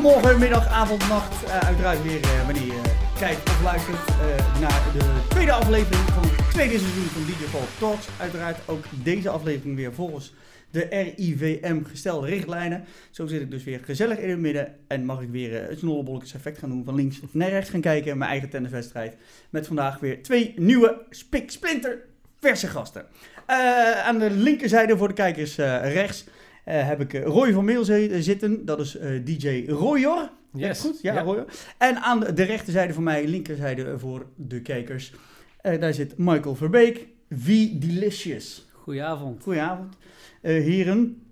Goedemorgen, middag, avond, nacht. Uh, uiteraard weer uh, wanneer je kijkt of luistert naar de tweede aflevering van het tweede seizoen van DJ Paul Talks. Uiteraard ook deze aflevering weer volgens de RIVM gestelde richtlijnen. Zo zit ik dus weer gezellig in het midden en mag ik weer het snollebolletjes effect gaan doen van links naar rechts gaan kijken. Mijn eigen tenniswedstrijd met vandaag weer twee nieuwe spik splinter verse gasten. aan de linkerzijde voor de kijkers rechts heb ik Roy van Meel zitten. Dat is DJ Royer. Yes. Goed? Ja, ja. Royer. En aan de rechterzijde van mij, linkerzijde voor de kijkers, daar zit Michael Verbeek. V Delicious. Goedenavond. Goedenavond. heren,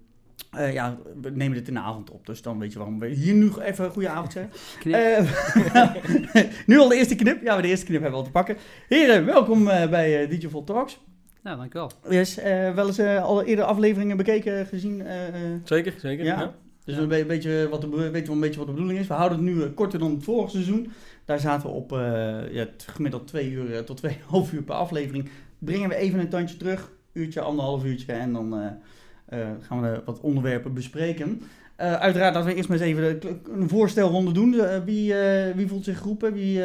uh, ja, we nemen dit in de avond op, dus dan weet je waarom we hier nu even goede avond zeggen. Uh, nu al de eerste knip. Ja, de eerste knip hebben we al te pakken. Heren, welkom uh, bij DJ Vol Talks. Ja, dankjewel. Yes, uh, wel eens uh, alle eerder afleveringen bekeken, gezien? Uh, zeker, zeker. Ja. ja. Dus ja. een beetje wat de, weet je een beetje wat de bedoeling is. We houden het nu korter dan het vorige seizoen. Daar zaten we op ja, gemiddeld twee uur tot tweeënhalf uur per aflevering. Brengen we even een tandje terug, uurtje, anderhalf uurtje. En dan gaan we wat onderwerpen bespreken. uiteraard dat we eerst maar eens even een voorstelronde doen. wie, wie voelt zich geroepen? Wie...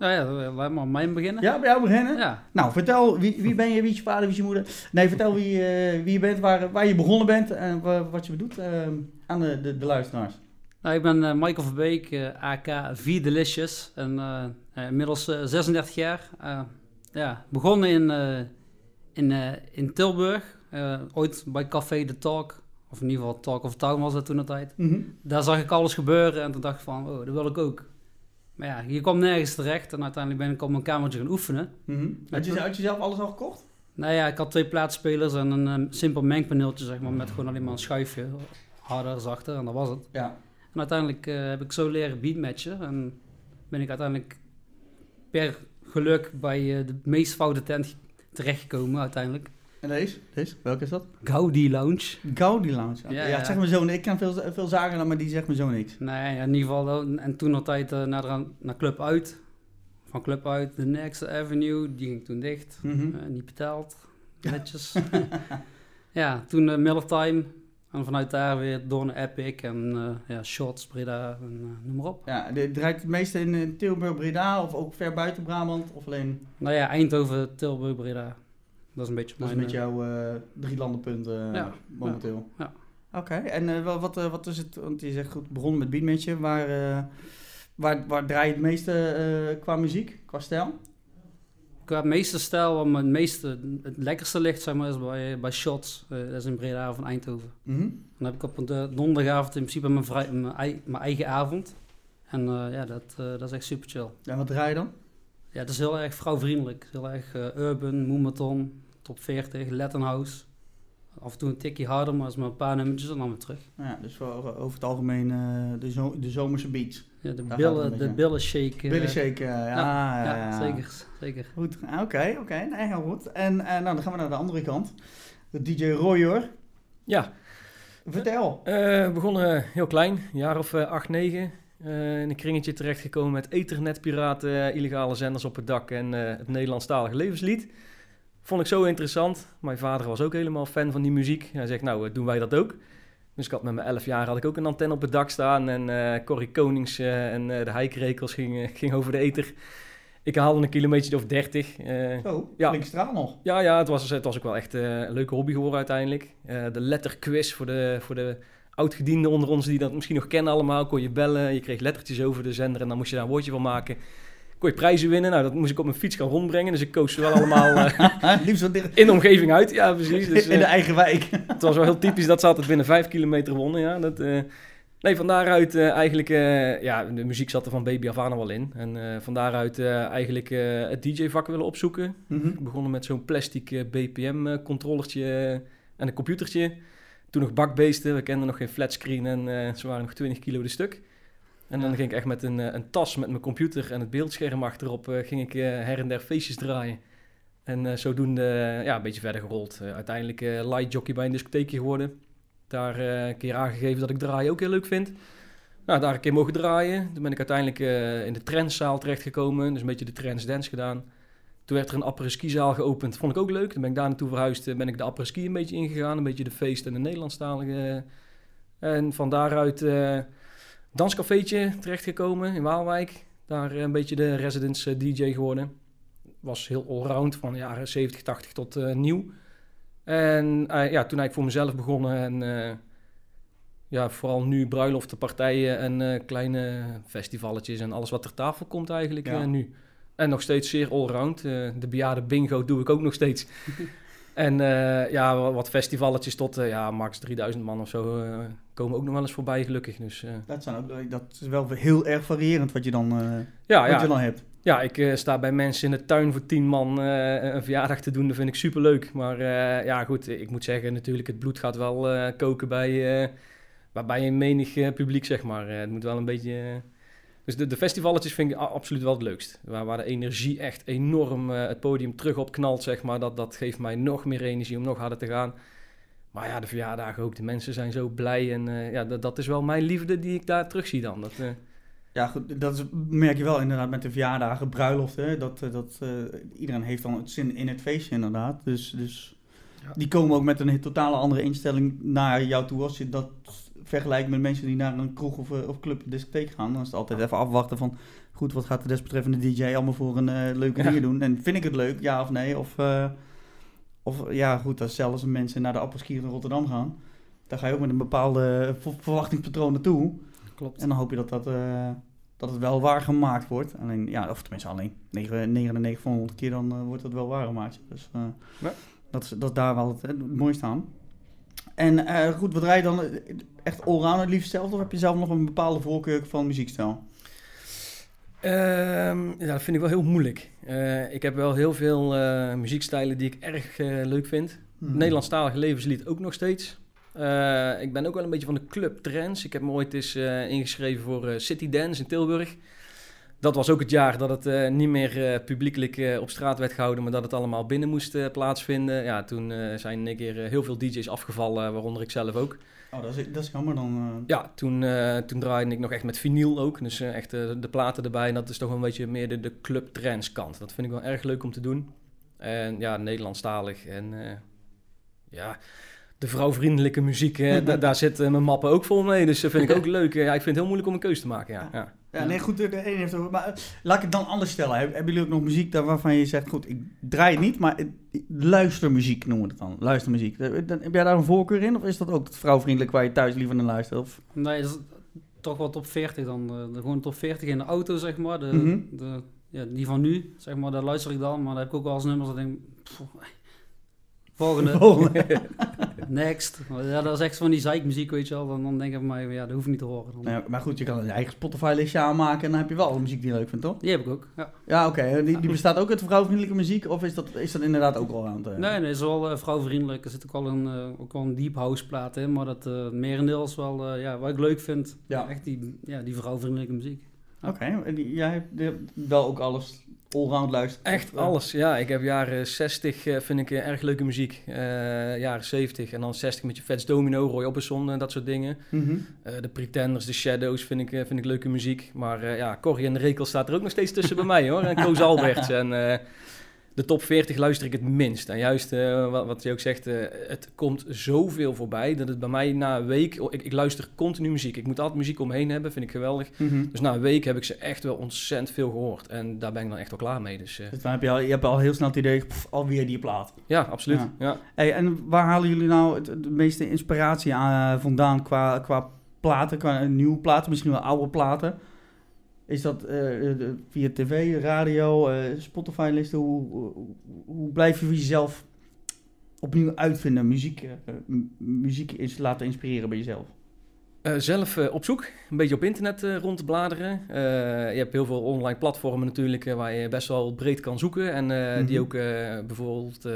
Nou ja, laat maar mij beginnen. Ja, bij jou beginnen? Ja. Nou, vertel, wie, wie ben je, wie is je vader, wie is je moeder? Nee, vertel wie, uh, wie je bent, waar, waar je begonnen bent en wat je doet uh, aan de, de, de, luisteraars. Nou, ik ben uh, Michael Verbeek, AK V Delicious en inmiddels 36 jaar. ja, begonnen in, in, in Tilburg, ooit bij Café The Talk, of in ieder geval Talk of Town was dat toen de tijd. Mm -hmm. Daar zag ik alles gebeuren en toen dacht ik van, oh, dat wil ik ook. Maar ja, je komt nergens terecht. En uiteindelijk ben ik op mijn kamertje gaan oefenen. Mm -hmm. Had je, had je zelf alles al gekocht? Nou ja, ik had twee plaatspelers en een um, simpel mengpaneeltje, zeg maar, met gewoon alleen maar een schuifje. Harder, zachter, en dat was het. Ja. En uiteindelijk uh, heb ik zo leren beatmatchen. En ben ik uiteindelijk per geluk bij uh, de meest foute tent terechtgekomen uiteindelijk. En deze? deze? Welke is dat? Gaudi Lounge. Gaudi Lounge. Ja, ja, zeg me zo. Ik ken veel, veel zaken, maar die zegt me zo niks. Nee, in ieder geval. En toen altijd uh, naar, naar Club Uit. Van Club Uit, de Next Avenue. Die ging toen dicht. Mm -hmm. uh, niet betaald. Netjes. ja, toen uh, Time. En vanuit daar weer door naar Epic en uh, ja, Shots, Breda en uh, noem maar op. Ja, de, draait het meeste in Tilburg, Breda of ook ver buiten Brabant? Of alleen... Nou ja, Eindhoven, Tilburg, Breda. Dat is een beetje dat mijn... is met jouw uh, drie landenpunten ja, momenteel. Ja. ja. Oké, okay. en wat, wat is het, want je zegt goed, begonnen met beatmatchen. Waar, waar, waar draai je het meeste qua muziek, qua stijl? Qua meeste stijl, wat het meeste, het lekkerste ligt, zeg maar, is bij, bij Shots. dat is in Breda van Eindhoven. Mm -hmm. Dan heb ik op de donderdagavond in principe mijn, vrij, mijn, mijn eigen avond. En ja, dat, dat is echt super chill. En wat draai je dan? Ja, het is heel erg vrouwvriendelijk. Heel erg urban, moematon, top 40, Latin House. Af en toe een tikje harder, maar als maar een paar nummertjes en dan weer terug. Ja, dus voor, over het algemeen uh, de, zo, de zomerse beats. Ja, de billen, de billen shake. Billen shake, ja, ja, ja, ja, zeker, zeker. Goed, oké, okay, oké, okay. nee, heel goed. En uh, nou, dan gaan we naar de andere kant. De DJ Royer. Ja. Vertel. Uh, begonnen heel klein, een jaar of acht, negen. Uh, in een kringetje terechtgekomen met ethernetpiraten, illegale zenders op het dak en uh, het Nederlandstalige levenslied. Vond ik zo interessant. Mijn vader was ook helemaal fan van die muziek. Hij zegt, nou, doen wij dat ook. Dus ik had met mijn elf jaar had ik ook een antenne op het dak staan. En uh, Corrie Konings en de heikrekels ging, ging over de ether. Ik haalde een kilometer of dertig. Zo, ja. flink straal nog. Ja, ja het, was, het was ook wel echt een leuke hobby geworden uiteindelijk. de letterquiz voor de... Voor de oudgedienden onder ons die dat misschien nog kennen allemaal, kon je bellen. Je kreeg lettertjes over de zender en dan moest je daar een woordje van maken. Kon je prijzen winnen. Nou, dat moest ik op mijn fiets gaan rondbrengen. Dus ik koos ze wel allemaal uh, Liefst wat in de omgeving uit. Ja, precies. Dus, uh, in de eigen wijk. het was wel heel typisch dat ze altijd binnen vijf kilometer wonnen. Ja, dat, uh, nee, van daaruit eigenlijk... ja, de muziek zat er van baby af aan al wel in. En van daaruit eigenlijk het DJ-vak willen opzoeken. Mm -hmm. Begonnen met zo'n plastic BPM-controllertje en een computertje. Toen nog bakbeesten, we kenden nog geen flatscreen en uh, ze waren nog 20 kilo de stuk. En dan ging ik echt met een, een tas met mijn computer en het beeldscherm achterop, uh, ging ik uh, her en der feestjes draaien. En zodoende ja, een beetje verder gerold. uiteindelijk light jockey bij een discotheekje geworden. Daar een keer aangegeven dat ik draaien ook heel leuk vind. Nou, daar een keer mogen draaien. Toen ben ik uiteindelijk in de trendszaal terechtgekomen. Dus een beetje de trends dance gedaan. Toen werd er een apres-ski-zaal geopend. Vond ik ook leuk. Toen ben ik daar naartoe verhuisd. Ben ik de apres-ski een beetje ingegaan. Een beetje de feest en de Nederlandstalige. En van daaruit uh, danscafeetje terechtgekomen in Waalwijk. Daar een beetje de residence DJ geworden. Was heel allround, van de jaren 70, 80 tot nieuw. En ja, toen ik voor mezelf begonnen en ja, vooral nu bruiloften, partijen en uh, kleine festivalletjes en alles wat ter tafel komt eigenlijk ja. uh, nu. En nog steeds zeer allround. Uh, de bejaarde bingo doe ik ook nog steeds. en ja, wat festivalletjes tot ja, max 3000 man of zo komen ook nog wel eens voorbij gelukkig. Dus, dat, zijn ook, dat is wel heel erg variërend wat je dan, ja, wat ja. Je dan hebt. Ja, ik sta bij mensen in de tuin voor 10 man een verjaardag te doen. Dat vind ik super leuk. Maar ja, goed, ik moet zeggen natuurlijk, het bloed gaat wel koken bij waarbij je menig publiek, zeg maar. Het moet wel een beetje... Dus de, de festivalletjes vind ik absoluut wel het leukst. Waar, waar de energie echt enorm het podium terug op knalt, zeg maar. Dat, dat geeft mij nog meer energie om nog harder te gaan. Maar ja, de verjaardagen ook. De mensen zijn zo blij. En ja, dat, dat is wel mijn liefde die ik daar terug zie dan. Dat, ja, goed, dat is, merk je wel inderdaad met de verjaardagen, bruiloften. Dat, dat iedereen heeft dan het zin in het feestje inderdaad. Dus, dus ja. die komen ook met een totale andere instelling naar jou toe als je dat vergelijken met mensen die naar een kroeg of, eh, of club, discotheek gaan, dan is het altijd even afwachten van, goed, wat gaat de desbetreffende DJ allemaal voor een uh, leuke dingen doen? En vind ik het leuk, ja of nee? Of, uh, of ja, goed, als zelfs mensen naar de Appelskier in Rotterdam gaan, dan ga je ook met een bepaalde verwachtingspatroon naartoe. Klopt. En dan hoop je dat dat, dat het wel waargemaakt wordt. Alleen, ja, of tenminste alleen 99 van 100 keer, dan wordt het wel waargemaakt. Dus ja. dat, is, dat is daar wel het, het mooiste aan. En goed, wat draai je dan echt allround het liefst zelf? Of heb je zelf nog een bepaalde voorkeur van muziekstijl? Um, ja, dat vind ik wel heel moeilijk. Uh, ik heb wel heel veel uh, muziekstijlen die ik erg leuk vind. Hmm. Nederlandstalige levenslied ook nog steeds. ik ben ook wel een beetje van de club trends. Ik heb me ooit eens ingeschreven voor City Dance in Tilburg dat was ook het jaar dat het niet meer publiekelijk op straat werd gehouden, maar dat het allemaal binnen moest plaatsvinden. Ja, toen zijn een keer heel veel DJ's afgevallen, waaronder ik zelf ook. Oh, dat is, dat is jammer dan. Ja, toen, toen draaide ik nog echt met vinyl ook. Dus echt de platen erbij. En dat is toch een beetje meer de, de club trends kant. Dat vind ik wel erg leuk om te doen. En ja, Nederlandstalig. En ja, de vrouwvriendelijke muziek, hè, daar zitten mijn mappen ook vol mee. Dus dat vind ik ook leuk. Ja, ik vind het heel moeilijk om een keuze te maken. Ja, ja. ja nee, goed, de een heeft over. Maar laat ik het dan anders stellen. Hebben jullie ook nog muziek daar waarvan je zegt, goed, ik draai het niet, maar luistermuziek noemen we het dan. Luistermuziek. Eh, heb jij daar een voorkeur in? Of is dat ook het vrouwvriendelijk waar je thuis liever naar luistert? Of? Nee, dat is toch wel top 40 dan. De, gewoon top 40 in de auto, zeg maar. De, mhm. de, ja, die van nu, zeg maar, daar luister ik dan. Maar dan heb ik ook wel eens nummers dat ik denk... Volgende. Next. Ja, dat is echt van die zeikmuziek, weet je wel. Dan, dan denk ik maar, ja, dat hoef ik niet te horen. Ja, maar goed, je kan een eigen Spotify-listje aanmaken en dan heb je wel muziek die je leuk vindt, toch? Die heb ik ook, ja. Ja, oké. Die, die bestaat ook uit vrouwvriendelijke muziek? Of is dat, is dat inderdaad ook al aan het... Nee, nee, het is wel uh, vrouwvriendelijk. Er zit ook wel een, uh, ook wel een deep house plaat in. Maar dat uh, merendeel is wel, ja, wat ik leuk vind. Ja. Echt die, ja, die vrouwvriendelijke muziek. Oké, jij hebt wel ook alles allround luisteren? Echt alles, ja. Ik heb jaren 60, uh, eh, vind ik uh, erg leuke muziek. Uh, jaren 70 en dan 60 met je Vets Domino, Roy Orbison en dat soort dingen. Mm -hmm. de Pretenders, de Shadows vind ik, vind ik leuke muziek. Maar ja, Corrie en de Rekel staat er ook nog steeds tussen bij mij hoor. En Koos Alberts en de top 40 luister ik het minst. En juist uh, wat, wat je ook zegt, uh, het komt zoveel voorbij dat het bij mij na een week... Ik, ik, luister continu muziek. Ik moet altijd muziek omheen hebben, vind ik geweldig. Mhm. Dus na een week heb ik ze echt wel ontzettend veel gehoord. En daar ben ik dan echt wel klaar mee. Dus, uh, dus dan heb je, al, je hebt al heel snel het idee, pff, alweer die plaat. Ja, absoluut. Ja. Hey, en waar halen jullie nou het, de meeste inspiratie aan, vandaan qua, qua platen, qua nieuwe platen, misschien wel oude platen? Is dat uh, via tv, radio, uh, Spotify-listen? Hoe, hoe, hoe, blijf je voor jezelf opnieuw uitvinden, muziek, uh, muziek is laten inspireren bij jezelf? zelf op zoek, een beetje op internet rond te bladeren. je hebt heel veel online platformen natuurlijk waar je best wel breed kan zoeken. En die mhm. ook bijvoorbeeld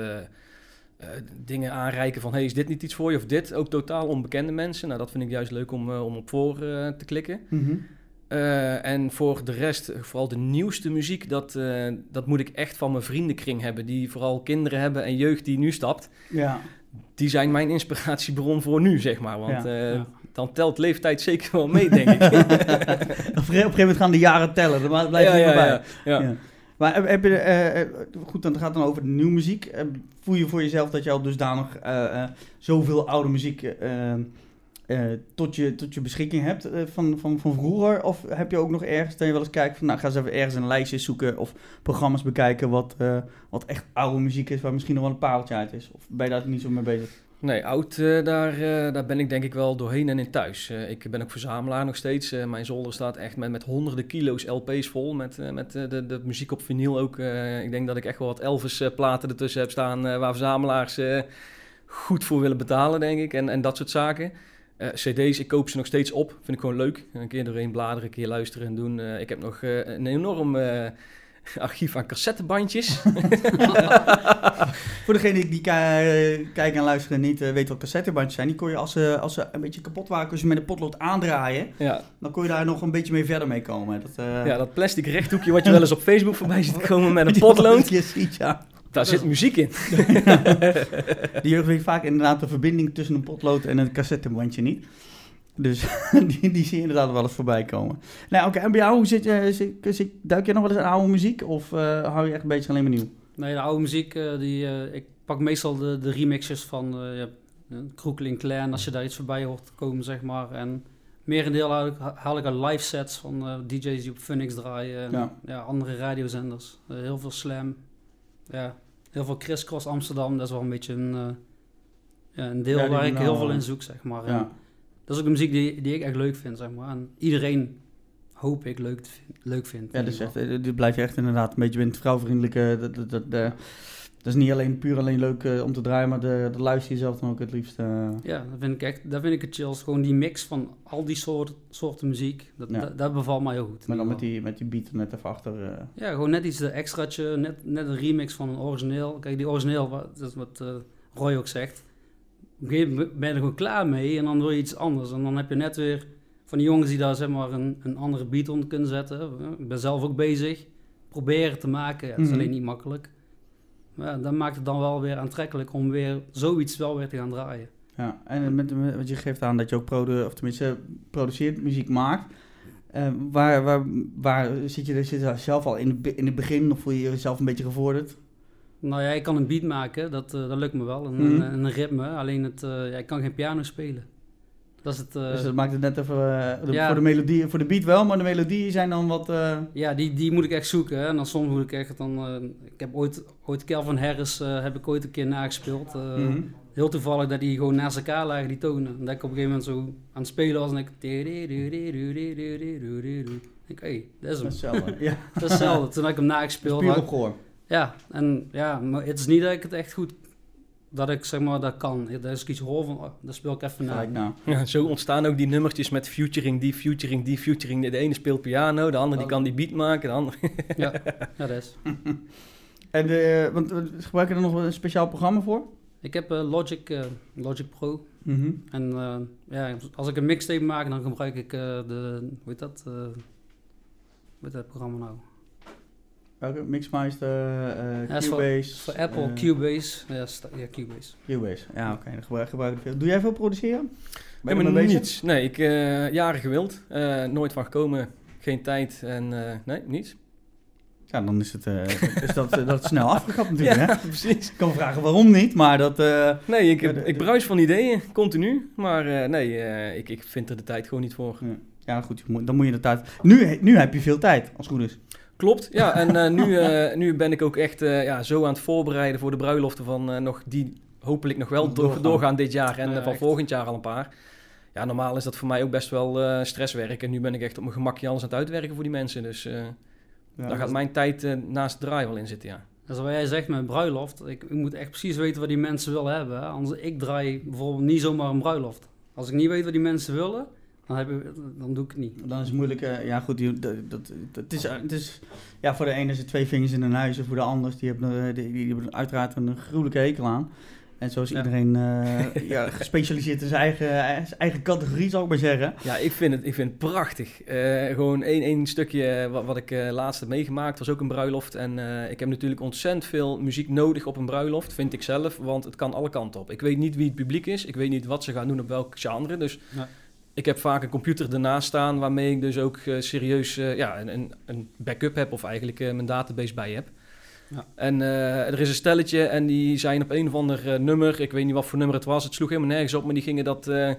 dingen aanreiken van... hey, is dit niet iets voor je of dit? Ook totaal onbekende mensen. Nou, dat vind ik juist leuk om, om op voor te klikken. Mm uh, en voor de rest, vooral de nieuwste muziek, dat, uh, dat moet ik echt van mijn vriendenkring hebben. Die vooral kinderen hebben en jeugd die nu stapt. Ja. Die zijn mijn inspiratiebron voor nu, zeg maar. Want ja, uh, ja. dan telt leeftijd zeker wel mee, denk ik. op een gegeven moment gaan de jaren tellen, maar blijft ja, er bij. Ja, Maar heb je, goed, dan gaat het dan over de nieuwe muziek. voel je voor jezelf dat je al dusdanig zoveel oude muziek eh, tot, je, tot je beschikking hebt eh, van, van, van vroeger? Of heb je ook nog ergens dat je wel eens kijkt van, nou ga eens even ergens een lijstje zoeken of programma's bekijken wat, eh, wat echt oude muziek is, waar misschien nog wel een pareltje uit is? Of ben je daar niet zo mee bezig? Nee, oud, daar, daar ben ik denk ik wel doorheen en in thuis. Ik ben ook verzamelaar nog steeds. Mijn zolder staat echt met, met honderden kilo's LP's vol. Met, met de, de muziek op vinyl ook. Ik denk dat ik echt wel wat Elvis-platen ertussen heb staan... waar verzamelaars goed voor willen betalen, denk ik. En, en dat soort zaken. Eh, CD's, ik koop ze nog steeds op. Vind ik gewoon leuk. Een keer doorheen bladeren, een keer luisteren en doen. Eh, ik heb nog eh, een enorm archief aan cassettebandjes. Voor degene die ki- kijken en luisteren en niet weten wat cassettebandjes zijn, die kon je als ze, als ze een beetje kapot waren, kun je met een potlood aandraaien. ja, Dan kon je daar nog een beetje mee verder mee komen. Dat, ja, dat plastic rechthoekje wat je wel eens op Facebook voorbij ziet komen met een je potlood. ziet, ja. Daar zit muziek in. Die jeugd weet vaak inderdaad de verbinding tussen een potlood en een cassettebandje niet. Dus die, die zie je inderdaad wel eens voorbij komen. Nou, oké, en bij jou, hoe zit, je- zit, zit, duik je nog wel eens aan oude muziek? Of eh, hou je echt een beetje alleen maar nieuw? Nee, de oude muziek, eh, die, eh, ik pak meestal de, de remixes van uh, ja, Kroekeling Clan, als je daar iets voorbij hoort komen, zeg maar. En merendeel haal ik, haal ik uit live sets van eh, DJ's die op Phoenix draaien. En, Ja. ja. andere radiozenders. Eh, heel veel slam. Ja, heel veel crisscross Amsterdam. Dat is wel een beetje een, eh, ja, een deel Ja, waar ik heel veel eh, in zoek, zeg maar. Ja. Dat is ook de muziek die, die ik echt leuk vind, zeg maar. En iedereen hoop ik leuk, leuk vindt. Ja, in dus echt, eh, dit blijf je echt inderdaad een beetje binnen het vrouwvriendelijke. Eh, dat is niet alleen puur alleen leuk eh, om te draaien, maar de, de luister je zelf dan ook het liefst. eh, Ja, dat vind ik echt, dat vind ik het chills. Gewoon die mix van al die soort, soorten muziek, dat, Ja. dat, dat bevalt mij heel goed. maar dan met die, met die beat er net even achter. eh. Ja, gewoon net iets extraatje, net, net een remix van een origineel. Kijk, die origineel, wat, dat is wat Roy ook zegt. Op een gegeven moment ben je er gewoon klaar mee en dan wil je iets anders. En dan heb je net weer van die jongens die daar zeg maar een, een andere beat onder kunnen zetten. Ik ben zelf ook bezig. Proberen te maken, ja, dat is Mhm. alleen niet makkelijk. Ja, dat maakt het dan wel weer aantrekkelijk om weer zoiets wel weer te gaan draaien. Ja, en met, met, wat je geeft aan dat je ook produ of tenminste produceert, muziek maakt. Eh, waar, waar, waar zit je, zit je zelf al in, in het begin of voel je jezelf een beetje gevorderd? Nou ja, ik kan een beat maken, dat, eh, dat lukt me wel. Een, Mhm. een, een ritme, alleen het, eh, ja, ik kan geen piano spelen. Dat is het... eh, dus dat maakt het net even, eh, de- ja. voor de melodie, voor de beat wel, maar de melodieën zijn dan wat... eh, ja, die, die moet ik echt zoeken. Hè. En dan soms moet ik echt dan... ik heb ooit, ooit Calvin Harris heb ik ooit een keer nagespeeld. Mhm. Heel toevallig dat die gewoon naast elkaar lagen, die tonen. En dat ik op een gegeven moment zo aan het spelen was en ik... Ik, hé, hey, dat is hem. Dat is hetzelfde. ja, Dat is hetzelfde. Toen ik hem nagespeeld. puur had- op gehoor. Ja, en ja, maar het is niet dat ik het echt goed... Dat ik zeg maar dat kan. Dat is iets hoor van, oh, dat speel ik even na. Gelijk nou. Ja, zo ontstaan ook die nummertjes met featuring die, featuring die, featuring. De ene speelt piano, de andere die kan die beat maken, de andere... Ja, ja, dat is. En de, want eh, gebruik je er nog een speciaal programma voor? Ik heb eh, Logic, eh, Logic Pro. Mhm. En eh, ja, als ik een mixtape maak, dan gebruik ik eh, de, hoe heet dat? eh hoe heet dat programma nou? Welke? Mixmeister, eh Ja, is voor- Cubase. Voor Apple, eh, Cubase. Ja, sta- ja Cubase. Cubase. Ja, oké. gebruik, gebruik ik veel. Doe jij veel produceren? Ben Helemaal bezig? niets. Nee, ik eh jaren gewild. eh, nooit van gekomen. Geen tijd en eh, nee, niets. Ja, dan is, het, eh, is dat, dat is snel afgekapt natuurlijk. Hè? Ja, precies. Ik kan vragen waarom niet, maar dat... eh, Nee, ik, de- ik bruis van ideeën, continu. Maar eh, nee, eh, ik, ik vind er de tijd gewoon niet voor. ja, goed, dan moet je de tijd... Nu, nu heb je veel tijd, als het goed is. Klopt, ja. En eh, nu, eh, nu ben ik ook echt eh, ja, zo aan het voorbereiden voor de bruiloften van nog die hopelijk nog wel doorgaan. doorgaan dit jaar en Ja, van echt. volgend jaar al een paar. Ja, normaal is dat voor mij ook best wel stresswerk. En nu ben ik echt op mijn gemakje alles aan het uitwerken voor die mensen. Dus Ja, daar gaat mijn tijd naast draai wel in zitten, ja. Dat is wat jij zegt met bruiloft. Ik, ik moet echt precies weten wat die mensen willen hebben. hè. Anders, ik draai bijvoorbeeld niet zomaar een bruiloft. Als ik niet weet wat die mensen willen, dan, heb ik, dan doe ik het niet. Dan is het moeilijk. eh, ja, goed, die, dat, dat, het is, het is, ja, voor de ene is het twee vingers in een huis. En voor de ander, die hebben, eh, die, die hebben uiteraard een gruwelijke hekel aan. En zo is Ja. iedereen eh, ja, gespecialiseerd in zijn eigen, zijn eigen categorie, zal ik maar zeggen. Ja, ik vind het, ik vind het prachtig. Eh, gewoon één, één stukje eh, wat, wat ik eh, laatst heb meegemaakt was ook een bruiloft. En eh, ik heb natuurlijk ontzettend veel muziek nodig op een bruiloft, vind ik zelf. Want het kan alle kanten op. Ik weet niet wie het publiek is. Ik weet niet wat ze gaan doen op welk genre. Dus Ja. Ik heb vaak een computer ernaast staan waarmee ik dus ook eh, serieus eh, ja, een, een, een backup heb. Of eigenlijk eh, mijn database bij heb. Ja. En er is een stelletje en die zijn op een of ander nummer, ik weet niet wat voor nummer het was, het sloeg helemaal nergens op, maar die gingen dat de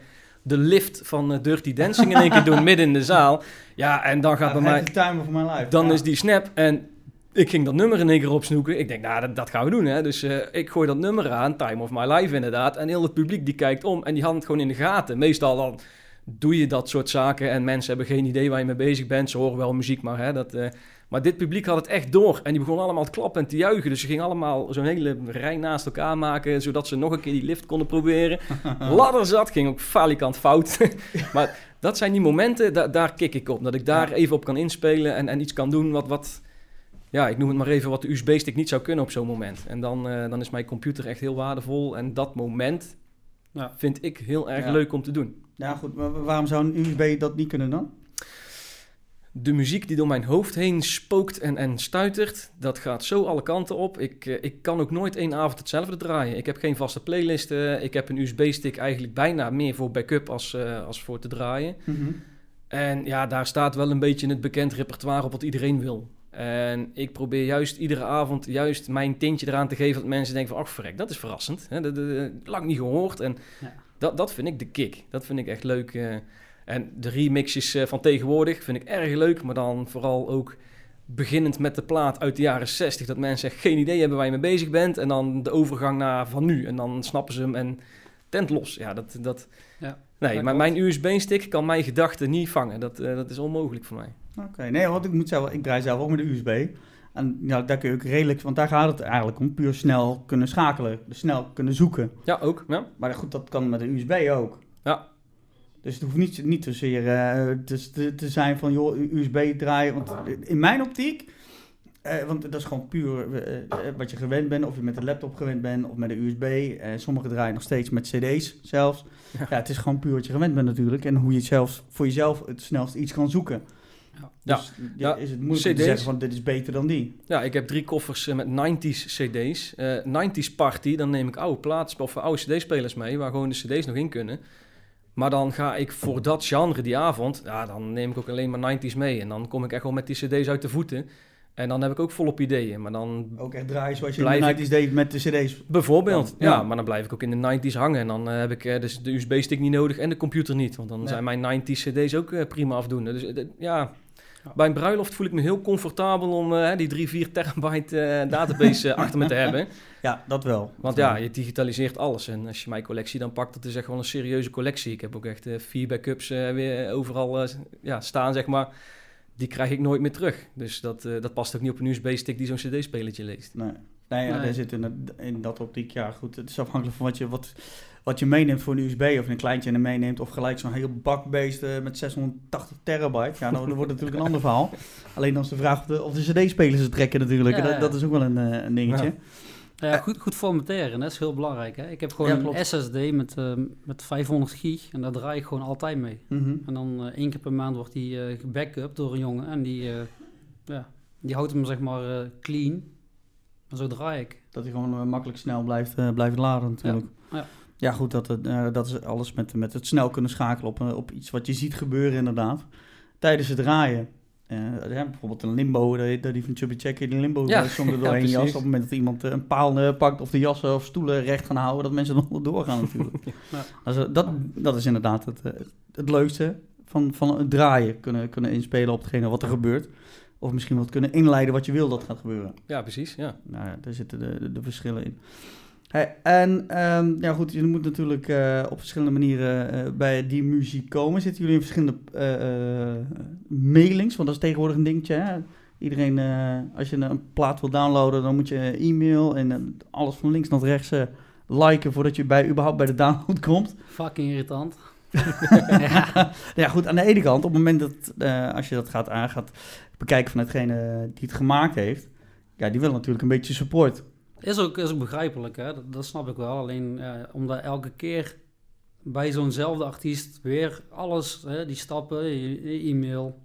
lift van Dirty Dancing in één keer doen midden in de zaal. Ja, en dan gaat Ja, bij mij... Time of my life. Dan Ja. is die snap en ik ging dat nummer in één keer opsnoeken. Ik denk, nou, dat, dat gaan we doen, hè. Dus ik gooi dat nummer aan, Time of My Life inderdaad. En heel het publiek die kijkt om en die had het gewoon in de gaten. Meestal dan doe je dat soort zaken en mensen hebben geen idee waar je mee bezig bent. Ze horen wel muziek, maar hè, dat... eh, maar dit publiek had het echt door. En die begonnen allemaal te klappen en te juichen. Dus ze gingen allemaal zo'n hele rij naast elkaar maken... zodat ze nog een keer die lift konden proberen. Ladder zat, ging ook falikant fout. maar dat zijn die momenten, da- daar kik ik op. Dat ik daar Ja. even op kan inspelen en, en iets kan doen wat... wat ja, ik noem het maar even wat de USB-stick niet zou kunnen op zo'n moment. En dan, eh, dan is mijn computer echt heel waardevol. En dat moment Ja. vind ik heel erg Ja. leuk om te doen. Ja, goed. Maar waarom zou een USB dat niet kunnen dan? de muziek die door mijn hoofd heen spookt en, en stuitert, dat gaat zo alle kanten op. Ik, eh, ik kan ook nooit één avond hetzelfde draaien. Ik heb geen vaste playlisten. Ik heb een USB-stick eigenlijk bijna meer voor backup als, eh, als voor te draaien. Mhm. En ja, daar staat wel een beetje het bekend repertoire op wat iedereen wil. En ik probeer juist iedere avond juist mijn tintje eraan te geven dat mensen denken van, ach verrek, dat is verrassend. Hè? Dat, dat- dat- lang niet gehoord. En Ja. Dat, dat vind ik de kick. Dat vind ik echt leuk. eh. En de remixjes eh, van tegenwoordig vind ik erg leuk, maar dan vooral ook beginnend met de plaat uit de jaren 60, dat mensen echt geen idee hebben waar je mee bezig bent. En dan de overgang naar van nu. En dan snappen ze hem en tent los. Ja, dat... dat Ja, nee, maar mijn USB-stick kan mijn gedachten niet vangen. Dat, eh, dat is onmogelijk voor mij. Oké, nee, want ik moet zelf, ik draai zelf ook met de USB. En ja, daar kun je ook redelijk, want daar gaat het eigenlijk om, puur snel kunnen schakelen, dus snel kunnen zoeken. Ja, ook. Ja. Maar goed, dat kan met een USB ook. Ja. Dus het hoeft niet, niet zozeer eh, te, te, te zijn van, joh, USB draaien. Want in mijn optiek, eh, want dat is gewoon puur eh, wat je gewend bent. Of je met een laptop gewend bent of met een USB. Sommigen draaien nog steeds met cd's zelfs. Ja. Ja. het is gewoon puur wat je gewend bent natuurlijk. En hoe je zelfs, voor jezelf het snelst iets kan zoeken. Ja. Dus Ja. is het moeilijk te zeggen van, dit is beter dan die. ja, ik heb drie koffers eh, met 90s CD's. Eh 90s party, dan neem ik oude plaats of oude CD-spelers mee, waar gewoon de CD's nog in kunnen. Maar dan ga ik voor dat genre die avond, ja, dan neem ik ook alleen maar 90s mee. En dan kom ik echt wel met die CD's uit de voeten. En dan heb ik ook volop ideeën. Maar dan Ook echt draaien zoals je in de 90's deed met de cd's. Bijvoorbeeld, Ja. ja. Maar dan blijf ik ook in de 90s hangen. En dan eh, heb ik dus de USB-stick niet nodig en de computer niet. Want dan zijn mijn 90s CD's ook prima afdoende. Dus ja, Ja. bij een bruiloft voel ik me heel comfortabel om eh, die 3, 4 terabyte eh, database eh, achter me te hebben. Ja, dat wel. Want ja, je digitaliseert alles. En als je mijn collectie dan pakt, dat is echt wel een serieuze collectie. Ik heb ook echt vier backups eh, weer overal ja, staan, zeg maar. Die krijg ik nooit meer terug. Dus dat, eh, dat past ook niet op een USB-stick die zo'n CD-spelertje leest. Nee. Nee, ja, Nee. daar zit in, in dat optiek, ja goed, het is afhankelijk van wat je, wat, wat je meeneemt voor een USB of een kleintje en meeneemt of gelijk zo'n heel bakbeest eh, met 680 terabyte. Ja, dan, dan wordt het natuurlijk een ander verhaal. Alleen dan is de vraag of de, of de CD-spelers het trekken natuurlijk. Ja, dat, ja. dat is ook wel een, eh, een dingetje. Ja. Ja, goed, goed formateren, dat is heel belangrijk. Hè? Ik heb gewoon Ja, een. SSD met, eh, met 500 gig en daar draai ik gewoon altijd mee. Mhm. En dan één keer per maand wordt die eh gebackupt door een jongen en die, eh, ja, die houdt hem zeg maar eh, clean. En zo draai ik. Dat hij gewoon makkelijk snel blijft, blijft laden natuurlijk. Ja. Ja, goed, dat, het, eh, dat is alles met, met het snel kunnen schakelen op, eh, op iets wat je ziet gebeuren inderdaad. Tijdens het draaien. Ja, bijvoorbeeld een limbo, dat die van Chubby Checker die limbo Ja, zong er ja, doorheen jas. Op het moment dat iemand een paal pakt of de jassen of stoelen recht gaan houden, dat mensen dan doorgaan natuurlijk. Ja. Also, dat, dat is inderdaad het, het leukste van, van het draaien. Kunnen, kunnen inspelen op hetgene wat er gebeurt. Of misschien wat kunnen inleiden wat je wil dat gaat gebeuren. Ja, precies. Ja. Nou ja, daar zitten de, de, de verschillen in. Hey, en ehm, ja goed, je moet natuurlijk eh, op verschillende manieren eh, bij die muziek komen. Zitten jullie in verschillende eh, mailings? Want dat is tegenwoordig een dingetje. Hè? Iedereen, als je een plaat wil downloaden, dan moet je e-mail en alles van links naar rechts liken voordat je bij, überhaupt bij de download komt. Fucking irritant. Ja goed, aan de ene kant, op het moment dat als je dat gaat aan gaat bekijken van hetgene die het gemaakt heeft, ja, die wil natuurlijk een beetje support. Is ook, is ook begrijpelijk, hè? Dat, dat snap ik wel. Alleen eh, omdat elke keer bij zo'nzelfde artiest weer alles, hè, die stappen, je- je e-mail,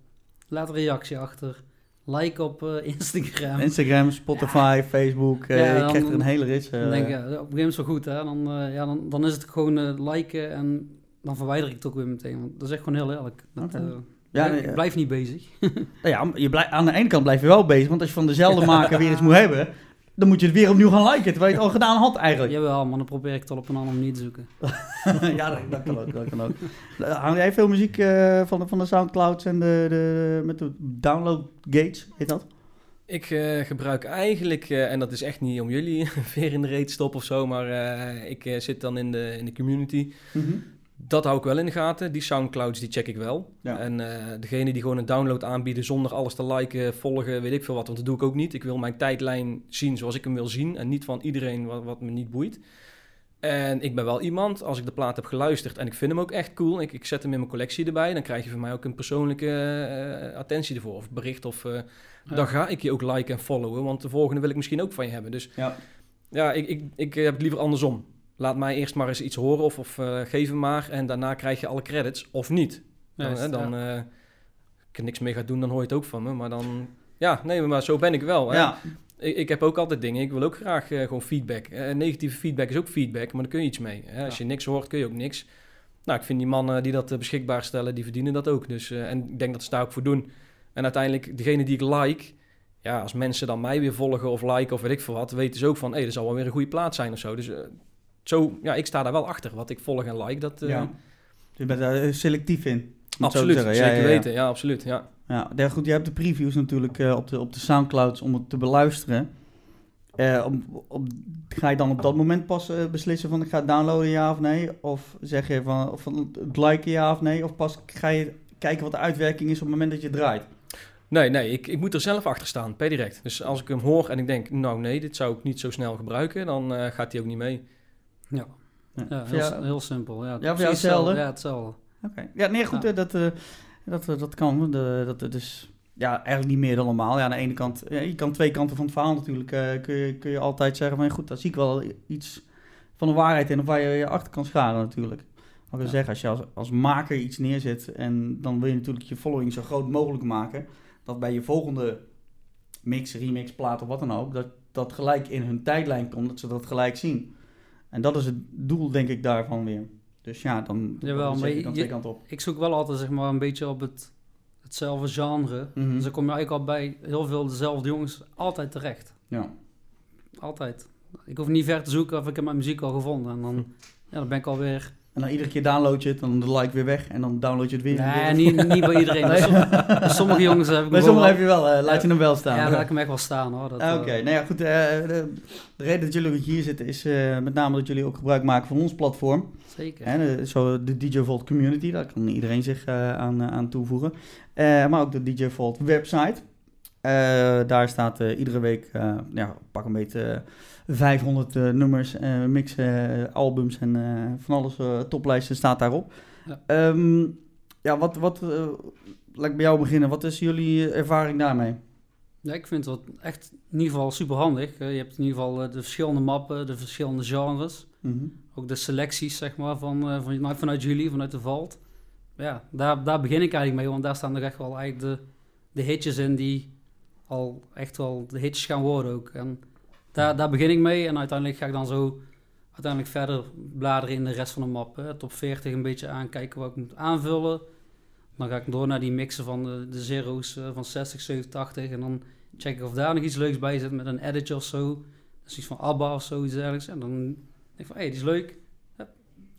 laat een reactie achter, like op eh, Instagram. Instagram, Spotify, Facebook, eh, Ja, je dan- krijgt er een hele rits. eh, dan denk ja, op een gegeven moment wel goed, hè? Dan, eh, ja, dan, dan is het gewoon eh, liken en dan verwijder ik het ook weer meteen. Want dat is echt gewoon heel eerlijk. Dat, eh, Ja, ik nee, blijf niet bezig. Nou ja, je blijf, aan de ene kant blijf je wel bezig, want als je van dezelfde maker weer iets moet hebben, dan moet je het weer opnieuw gaan liken, terwijl je het al gedaan had eigenlijk. Jawel, maar dan probeer ik het al op een andere manier te zoeken. ja, dat, dat kan ook. Dat kan ook. Hang jij veel muziek eh, van, de, van de Soundclouds en de, de, met de download gates, heet dat? Ik eh, gebruik eigenlijk, eh, en dat is echt niet om jullie weer in de reet te stoppen of zo, maar eh, ik eh, zit dan in de, in de community. Dat hou ik wel in de gaten. Die Soundclouds, die check ik wel. Ja. En uh, degene die gewoon een download aanbieden zonder alles te liken, volgen, weet ik veel wat. Want dat doe ik ook niet. Ik wil mijn tijdlijn zien zoals ik hem wil zien. En niet van iedereen wat, wat me niet boeit. En ik ben wel iemand, als ik de plaat heb geluisterd en ik vind hem ook echt cool, ik, ik zet hem in mijn collectie erbij, dan krijg je van mij ook een persoonlijke uh, attentie ervoor. Of bericht, of uh, ja. dan ga ik je ook liken en followen, want de volgende wil ik misschien ook van je hebben. Dus ja, ja ik, ik, ik heb het liever andersom. Laat mij eerst maar eens iets horen of, of uh, geef hem maar en daarna krijg je alle credits, of niet. Dan, Juist, hè, dan ja. ik niks mee ga doen, dan hoor je het ook van me, maar dan... Ja, nee, maar zo ben ik wel. Hè? Ja. Ik, ik, heb ook altijd dingen. Ik wil ook graag uh, gewoon feedback. Uh, negatieve feedback is ook feedback, maar daar kun je iets mee. Hè? Als je niks hoort, kun je ook niks. Nou, ik vind die mannen die dat beschikbaar stellen, die verdienen dat ook. Dus, en ik denk dat ze daar ook voor doen. En uiteindelijk, degene die ik like, ja, als mensen dan mij weer volgen of liken of weet ik veel wat, weten ze ook van, hé, hey, er zal wel weer een goede plaats zijn of zo. Dus zo, ja, ik sta daar wel achter. Wat ik volg en like, dat... ja. Je bent daar selectief in. Absoluut, zeker ja, ja, weten. Ja, absoluut, ja. Ja, ja, goed, je hebt de previews natuurlijk uh, op, de, op de Soundclouds om het te beluisteren. Uh, op, op, ga je dan op dat moment pas uh, beslissen van ik ga het downloaden ja of nee? Of zeg je van, van het liken ja of nee? Of pas ga je kijken wat de uitwerking is op het moment dat je draait? Nee, nee, ik, ik moet er zelf achter staan, per direct. Dus als ik hem hoor en ik denk, nou nee, dit zou ik niet zo snel gebruiken, dan gaat hij ook niet mee. Ja, ja, ja heel, jou, heel, simpel. Ja, ja voor jou hetzelfde? Ja, hetzelfde. Oké. Okay. Ja, nee, goed, ja. dat, uh, dat, dat kan. De, dat, dat is ja, eigenlijk niet meer dan normaal. Ja, aan de ene kant, ja, je kan twee kanten van het verhaal natuurlijk, uh, kun, je, kun je altijd zeggen van, goed, daar zie ik wel iets van de waarheid in, of waar je je achter kan scharen natuurlijk. Ik wil ja. zeggen, als je als, als maker iets neerzet en dan wil je natuurlijk je following zo groot mogelijk maken, dat bij je volgende mix, remix, plaat of wat dan ook, dat dat gelijk in hun tijdlijn komt, dat ze dat gelijk zien. En dat is het doel, denk ik, daarvan weer. Dus ja, dan, Jawel, dan je, dan twee kanten op. Ik zoek wel altijd zeg maar een beetje op het, hetzelfde genre. Mhm. Dus dan kom je eigenlijk al bij heel veel dezelfde jongens altijd terecht. Ja. Altijd. Ik hoef niet ver te zoeken of ik heb mijn muziek al gevonden. En dan, ja, dan ben ik alweer... En dan iedere keer download je het, dan de like weer weg en dan download je het weer. Nee, weer. niet, niet bij iedereen. Nee. Sommige, sommige jongens heb ik Bij sommigen heb je wel, uh, laat je hem wel staan. Ja, laat ik hem echt wel staan hoor. Oké, okay. uh, nou ja, goed. Uh, de, de, reden dat jullie hier zitten is met name dat jullie ook gebruik maken van ons platform. Zeker. De, zo de DJ Vault community, daar kan iedereen zich aan, aan toevoegen. Maar ook de DJ Vault website. Daar staat iedere week, ja, pak een beetje 500 nummers, mixen, albums en van alles, toplijsten staat daarop. Ja, um, ja wat, wat laat ik bij jou beginnen. Wat is jullie ervaring daarmee? Ja, ik vind het echt in ieder geval super handig. Je hebt in ieder geval de verschillende mappen, de verschillende genres. Mm -hmm. Ook de selecties, zeg maar, van, van, nou, vanuit jullie, vanuit de Vault. Ja, daar, daar begin ik eigenlijk mee, want daar staan er echt wel eigenlijk de, de hitjes in die al echt wel de hitjes gaan worden ook. En daar, daar begin ik mee en uiteindelijk ga ik dan zo uiteindelijk verder bladeren in de rest van de map. Hè. Top 40 een beetje aankijken wat ik moet aanvullen. Dan ga ik door naar die mixen van de, de zero's uh, van 60, 70, 80 en dan check ik of daar nog iets leuks bij zit met een editje of zo. Is iets van ABBA of zoiets dergelijks. En dan denk ik van, hé, hey, die is leuk. Ja,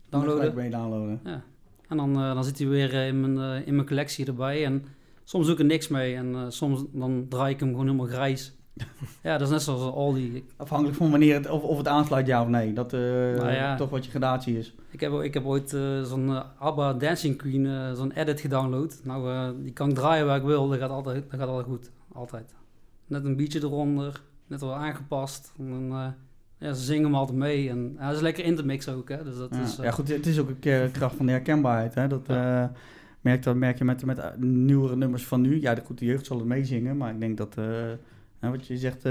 downloaden. mee downloaden. Ja. En dan, uh, dan zit hij weer uh, in, mijn, uh, in mijn collectie erbij. En soms zoek ik er niks mee. En soms dan draai ik hem gewoon helemaal grijs. ja, dat is net zoals al die... Afhankelijk van wanneer het, of, of het aansluit ja of nee. Dat ja. toch wat je gradatie is. Ik heb, ik heb ooit zo'n ABBA Dancing Queen, zo'n edit gedownload. Nou, die kan ik draaien waar ik wil. Dat gaat altijd, dat gaat altijd goed. Altijd. Net een beetje eronder. Net wel aangepast. En dan, ja, ze zingen hem altijd mee en hij is lekker in te mixen ook. Hè? Dus dat ja. is, uh... ja, goed, het is ook een keer kracht van de herkenbaarheid. Hè? Dat, ja. uh, merk, dat merk je met, met nieuwere nummers van nu. Ja, de, goed, de jeugd zal het meezingen, maar ik denk dat, uh, wat je zegt,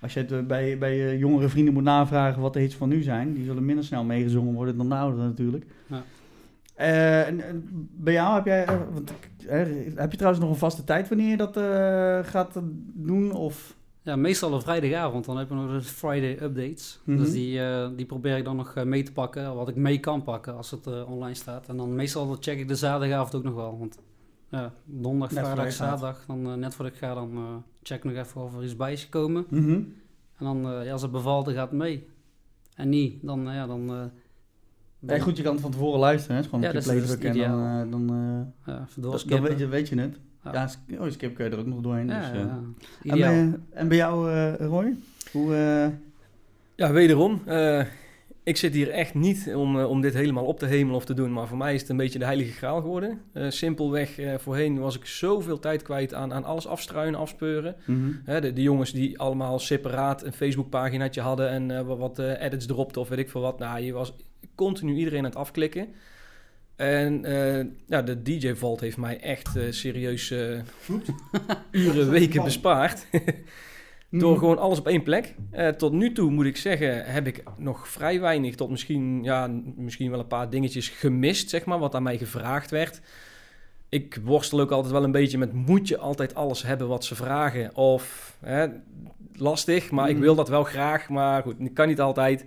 als je het bij, bij je jongere vrienden moet navragen wat de hits van nu zijn, die zullen minder snel meegezongen worden dan de ouderen natuurlijk. Ja. En, en, bij jou heb jij, want, heb je trouwens nog een vaste tijd wanneer je dat gaat doen? Of... Ja, meestal een vrijdagavond. Dan heb je nog de Friday updates. Mm -hmm. Dus die, uh, die probeer ik dan nog mee te pakken. Wat ik mee kan pakken als het uh, online staat. En dan meestal check ik de zaterdagavond ook nog wel. Want ja, donderdag, net vrijdag, zaterdag. Dan net voordat ik ga, dan check ik nog even of er iets bij is gekomen. Mm -hmm. En dan, eh, ja, als het bevalt, dan gaat het mee. En niet, dan, eh, ja, dan... eh, goed, je kan het van tevoren luisteren. Hè? Is Gewoon Ja, is- play drukken en dan, eh, dan, eh, ja, dan, weet, je, weet je het. Ja. Ja, oh, skip kun je er ook nog doorheen. Ja, dus, ja, eh. ja. En, bij, en bij jou, eh, Roy? Hoe, eh, Ja, wederom. eh, ik zit hier echt niet om, eh, om dit helemaal op te hemelen of te doen. Maar voor mij is het een beetje de heilige graal geworden. Eh, simpelweg, eh, voorheen was ik zoveel tijd kwijt aan, aan alles afstruinen, afspeuren. mhm. Hè, de, de jongens die allemaal separaat een Facebookpaginaatje hadden en eh, wat, eh, edits dropten of weet ik veel wat. Nou, je was continu iedereen aan het afklikken. En eh, ja, de DJ Vault heeft mij echt eh, serieus uren, weken bespaard. Door Mhm. gewoon alles op één plek. Eh, tot nu toe moet ik zeggen, heb ik nog vrij weinig tot misschien, ja, misschien wel een paar dingetjes gemist, zeg maar, wat aan mij gevraagd werd. Ik worstel ook altijd wel een beetje met, moet je altijd alles hebben wat ze vragen? Of, hè, lastig, maar ik Mhm. wil dat wel graag, maar goed, ik kan niet altijd.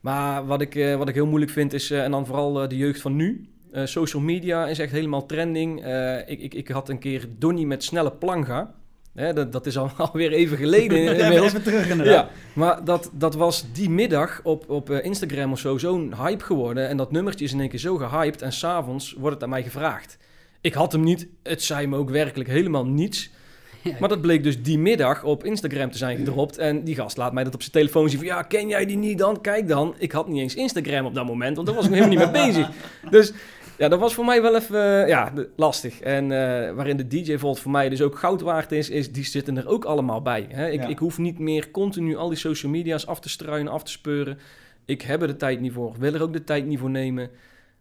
Maar wat ik, eh, wat ik heel moeilijk vind is, eh, en dan vooral de jeugd van nu. Social media is echt helemaal trending. Ik, ik, ik had een keer Donny met snelle planga. Hè, dat, dat is al, alweer even geleden even, inmiddels. even terug inderdaad. Ja, maar dat, dat was die middag op, op eh, Instagram of zo zo'n hype geworden. En dat nummertje is in één keer zo gehyped. En s'avonds wordt het aan mij gevraagd. Ik had hem niet. Het zei me ook werkelijk helemaal niets. Ja, Maar dat bleek dus die middag op Instagram te zijn gedropt. En die gast laat mij dat op zijn telefoon zien van... Ja, ken jij die niet dan? Kijk dan. Ik had niet eens Instagram op dat moment, want daar was ik helemaal niet mee bezig. Dus ja, dat was voor mij wel even eh, ja, lastig. En eh, waarin de DJ Vault voor mij dus ook goud waard is... is die zitten er ook allemaal bij. Hè? Ik, Ja. ik hoef niet meer continu al die social media's af te struinen, af te speuren. Ik heb er de tijd niet voor. Wil er ook de tijd niet voor nemen.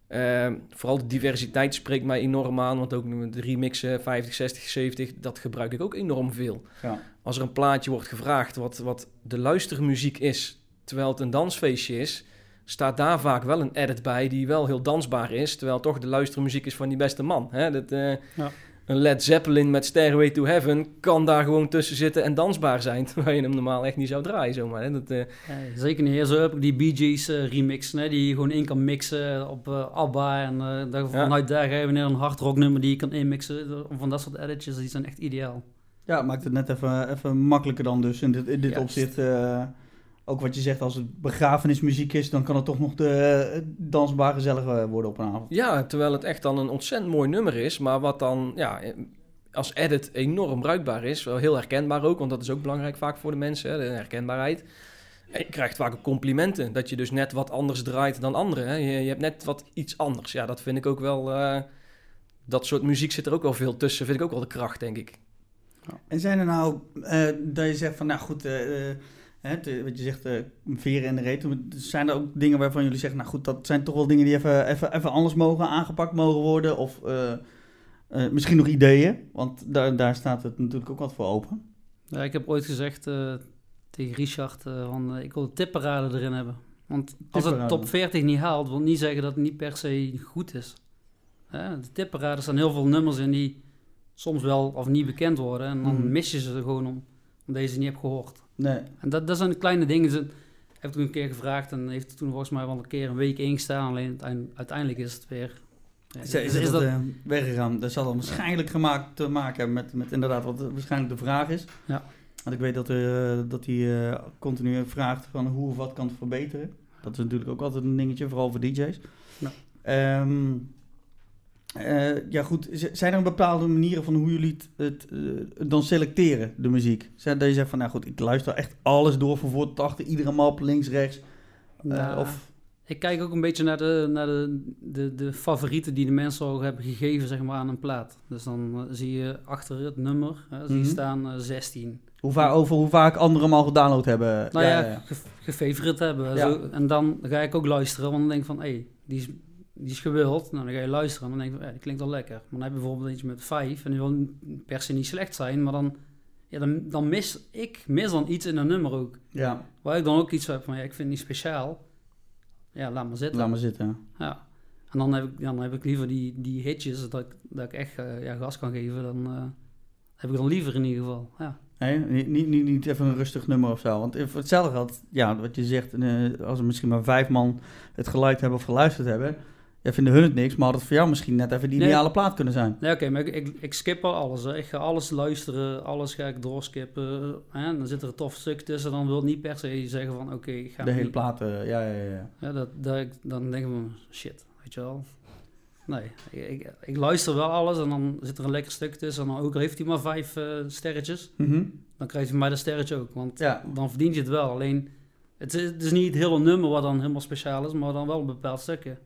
Eh, vooral de diversiteit spreekt mij enorm aan. Want ook de remixen 50, 60, 70, dat gebruik ik ook enorm veel. Ja. Als er een plaatje wordt gevraagd wat, wat de luistermuziek is, terwijl het een dansfeestje is, staat daar vaak wel een edit bij die wel heel dansbaar is, terwijl toch de luistermuziek is van die beste man. Hè? Dat, eh, Ja. Een Led Zeppelin met Stairway to Heaven kan daar gewoon tussen zitten en dansbaar zijn, terwijl je hem normaal echt niet zou draaien zomaar. Hè? Dat, eh, Ja, zeker niet. Zo heb ik die Bee Gees eh, remix, hè, die je gewoon in kan mixen op eh ABBA. En eh, daar, vanuit daar ga je weer een hardrock nummer die je kan inmixen. Van dat soort editjes, die zijn echt ideaal. Ja, het maakt het net even, even makkelijker dan dus in dit, in dit opzicht. Eh, ook wat je zegt, als het begrafenismuziek is, dan kan het toch nog de eh, dansbaar gezellig eh, worden op een avond. Ja, terwijl het echt dan een ontzettend mooi nummer is, maar wat dan ja, als edit enorm bruikbaar is. Wel heel herkenbaar ook, want dat is ook belangrijk vaak voor de mensen, hè, de herkenbaarheid. En je krijgt vaak ook complimenten, dat je dus net wat anders draait dan anderen. Hè. Je, je hebt net wat iets anders. Ja, dat vind ik ook wel... eh, dat soort muziek zit er ook wel veel tussen, vind ik ook wel de kracht, denk ik. En zijn er nou eh, dat je zegt van, nou goed, eh, eh, hè, te- wat je zegt, eh, veren in de reet. Zijn er ook dingen waarvan jullie zeggen, nou goed, dat zijn toch wel dingen die even, even, even anders mogen, aangepakt mogen worden? Of eh, eh, misschien nog ideeën? Want daar, daar staat het natuurlijk ook wat voor open. Ja, ik heb ooit gezegd tegen Richard, van, ik wil de tipparade erin hebben. Want als het top 40 niet haalt, wil niet zeggen dat het niet per se goed is. Hè, de tipparade staan heel veel nummers in die soms wel of niet bekend worden. En dan Mhm. mis je ze gewoon om, omdat je ze niet hebt gehoord. Nee. En dat, dat zijn de kleine dingen. Ze heb toen een keer gevraagd en heeft toen volgens mij wel een keer een week ingestaan. Alleen uiteindelijk- is het weer... Is, is, is dat, dat- eh, weggegaan? Dat zal dan waarschijnlijk gemaakt te maken hebben met, met inderdaad wat waarschijnlijk de vraag is. Ja. Want ik weet dat, eh, dat hij eh, continu vraagt van hoe of wat kan het verbeteren. Dat is natuurlijk ook altijd een dingetje, vooral voor DJ's. Ja. Ehm, eh, ja goed, zijn er bepaalde manieren van hoe jullie het, het eh, dan selecteren, de muziek? Zijn dat je zegt van, nou goed, ik luister echt alles door van voor tot achter, iedere map, links, rechts. Eh, Nou, of, Ik kijk ook een beetje naar de, naar de, de, de favorieten die de mensen al hebben gegeven zeg maar, aan een plaat. Dus dan zie je achter het nummer hè, zie Mhm. staan eh, 16. hoe vaak, over hoe vaak anderen hem al gedownload hebben. Nou ja, ge- gefavorite hebben. Ja. Zo, en dan ga ik ook luisteren, want dan denk ik van, hé, hey, die, is, die is gewild. Nou, dan ga je luisteren en dan denk van, ja, die klinkt wel lekker. Maar dan heb je bijvoorbeeld eentje met 5 en die wil per se niet slecht zijn, maar dan, ja, dan, dan mis ik mis dan iets in een nummer ook. ja, Waar ik dan ook iets heb van, ja, ik vind het niet speciaal. Ja, laat maar zitten. laat maar zitten. Ja. En dan heb ik, dan heb ik liever die, die hitjes, dat ik, dat ik echt eh, ja, gas kan geven. Dan eh, heb ik dan liever in ieder geval. Ja. Nee, niet, niet, niet, even een rustig nummer of zo. Want hetzelfde had, ja, wat je zegt, eh, als er misschien maar vijf man het geluid hebben of geluisterd hebben, Ja, vinden hun het niks, maar had het voor jou misschien net even die Nee. ideale plaat kunnen zijn. Nee, oké, maar ik, ik, ik skip al alles. Hè. Ik ga alles luisteren, alles ga ik doorskippen. Hè. En dan zit er een tof stuk tussen, dan wil het niet per se zeggen van oké, ik ga De hele niet- plaat, eh, ja, ja, ja. Ja, dat, dat, dan denk ik van shit, weet je wel. Nee, ik, ik, luister wel alles en dan zit er een lekker stuk tussen. En dan ook al heeft hij maar vijf eh, sterretjes, Mhm. dan krijgt hij mij dat sterretje ook. Want Ja. dan verdient je het wel. Alleen, het is, het is niet het hele nummer wat dan helemaal speciaal is, maar dan wel een bepaald stukje.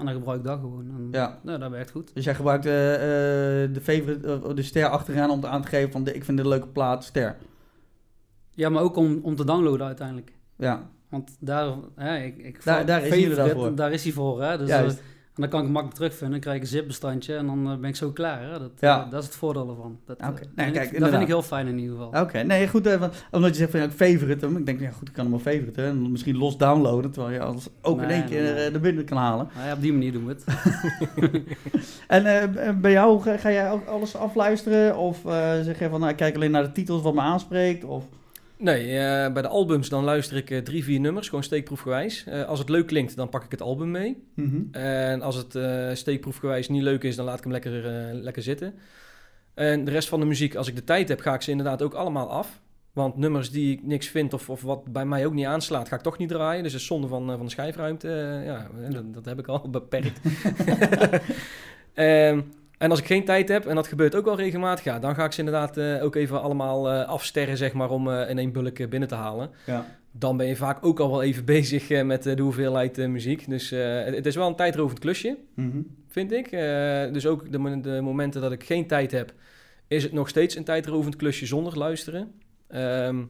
En dan gebruik ik dat gewoon. En, Ja. Nou, dat werkt goed. Dus jij gebruikt eh, eh, de, favorite, eh, de ster achteraan om aan te geven van de, ik vind dit een leuke plaat, ster. Ja, maar ook om, om te downloaden uiteindelijk. Ja, Want daar, hè, ik, ik, Daar- daar is hij daarvoor. Daar is hij voor, hè. Dus, Juist. En dan kan ik makkelijk terugvinden. Dan krijg ik een zipbestandje en dan eh, ben ik zo klaar. Hè. Dat, Ja. eh, dat is het voordeel ervan. Dat, eh, Oké. vind Nee, ik- kijk, dat vind ik heel fijn in ieder geval. oké. Nee, goed, omdat je zegt van ja, ik favorite hem. Ik denk, ja goed, ik kan hem wel favorite. En misschien los downloaden, terwijl je alles ook in Nee, één keer nee, nee. er binnen kan halen. Nou ja, op die manier doen we het. En eh, bij jou, ga, ga jij ook alles afluisteren? Of zeg je van, nou, ik kijk alleen naar de titels wat me aanspreekt? Of... Nee, eh, bij de albums dan luister ik eh, drie, vier nummers, gewoon steekproefgewijs. Eh, als het leuk klinkt, dan pak ik het album mee. Mhm. En als het steekproefgewijs niet leuk is, dan laat ik hem lekker, lekker zitten. En de rest van de muziek, als ik de tijd heb, ga ik ze inderdaad ook allemaal af. Want nummers die ik niks vind of, of wat bij mij ook niet aanslaat, ga ik toch niet draaien. Dus dat is zonde van, van de schijfruimte. Ja, dat, dat heb ik al beperkt. Ehm, en als ik geen tijd heb, en dat gebeurt ook wel regelmatig, ja, dan ga ik ze inderdaad eh, ook even allemaal eh, afsterren, zeg maar, om eh, in één bulk binnen te halen Ja. dan ben je vaak ook al wel even bezig met de hoeveelheid muziek. Dus het, het is wel een tijdrovend klusje, Mhm. vind ik. Dus ook de, mo- de momenten dat ik geen tijd heb, is het nog steeds een tijdrovend klusje zonder luisteren. Ehm,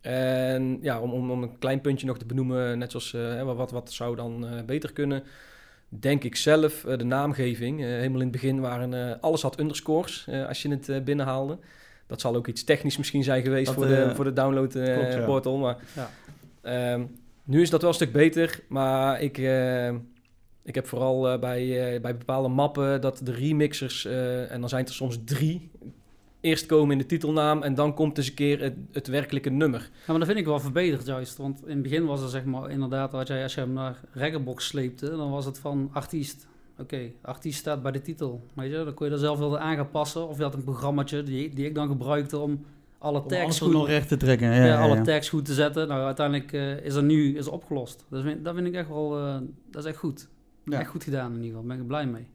en ja, om, om, om een klein puntje nog te benoemen, net zoals wat, wat, zou dan beter kunnen, denk ik zelf eh, de naamgeving. Eh, helemaal in het begin waren eh, alles had underscores als je het binnenhaalde. Dat zal ook iets technisch misschien zijn geweest Dat, voor, de, voor de download klopt, ja. portal. Maar Ja. Ehm, nu is dat wel een stuk beter, maar ik, eh, ik heb vooral bij, bij bepaalde mappen dat de remixers, en dan zijn er soms drie, eerst komen in de titelnaam en dan komt eens een keer het, het werkelijke nummer. Ja, maar dat vind ik wel verbeterd juist. Want in het begin was er zeg maar inderdaad, wat jij, als je hem naar Reggaebox sleepte, dan was het van artiest. Oké, artiest staat bij de titel. Weet je, dan kon je er zelf wel aan gaan passen. Of je had een programmaatje die, die ik dan gebruikte om alle Om tags goed, nog recht te trekken. Ja, ja, ja, alle ja. tags goed te zetten. Nou, uiteindelijk eh, is er nu is opgelost. Dus vind- dat vind ik echt wel, eh, dat is echt goed. Ja. Echt goed gedaan in ieder geval. Daar ben ik blij mee.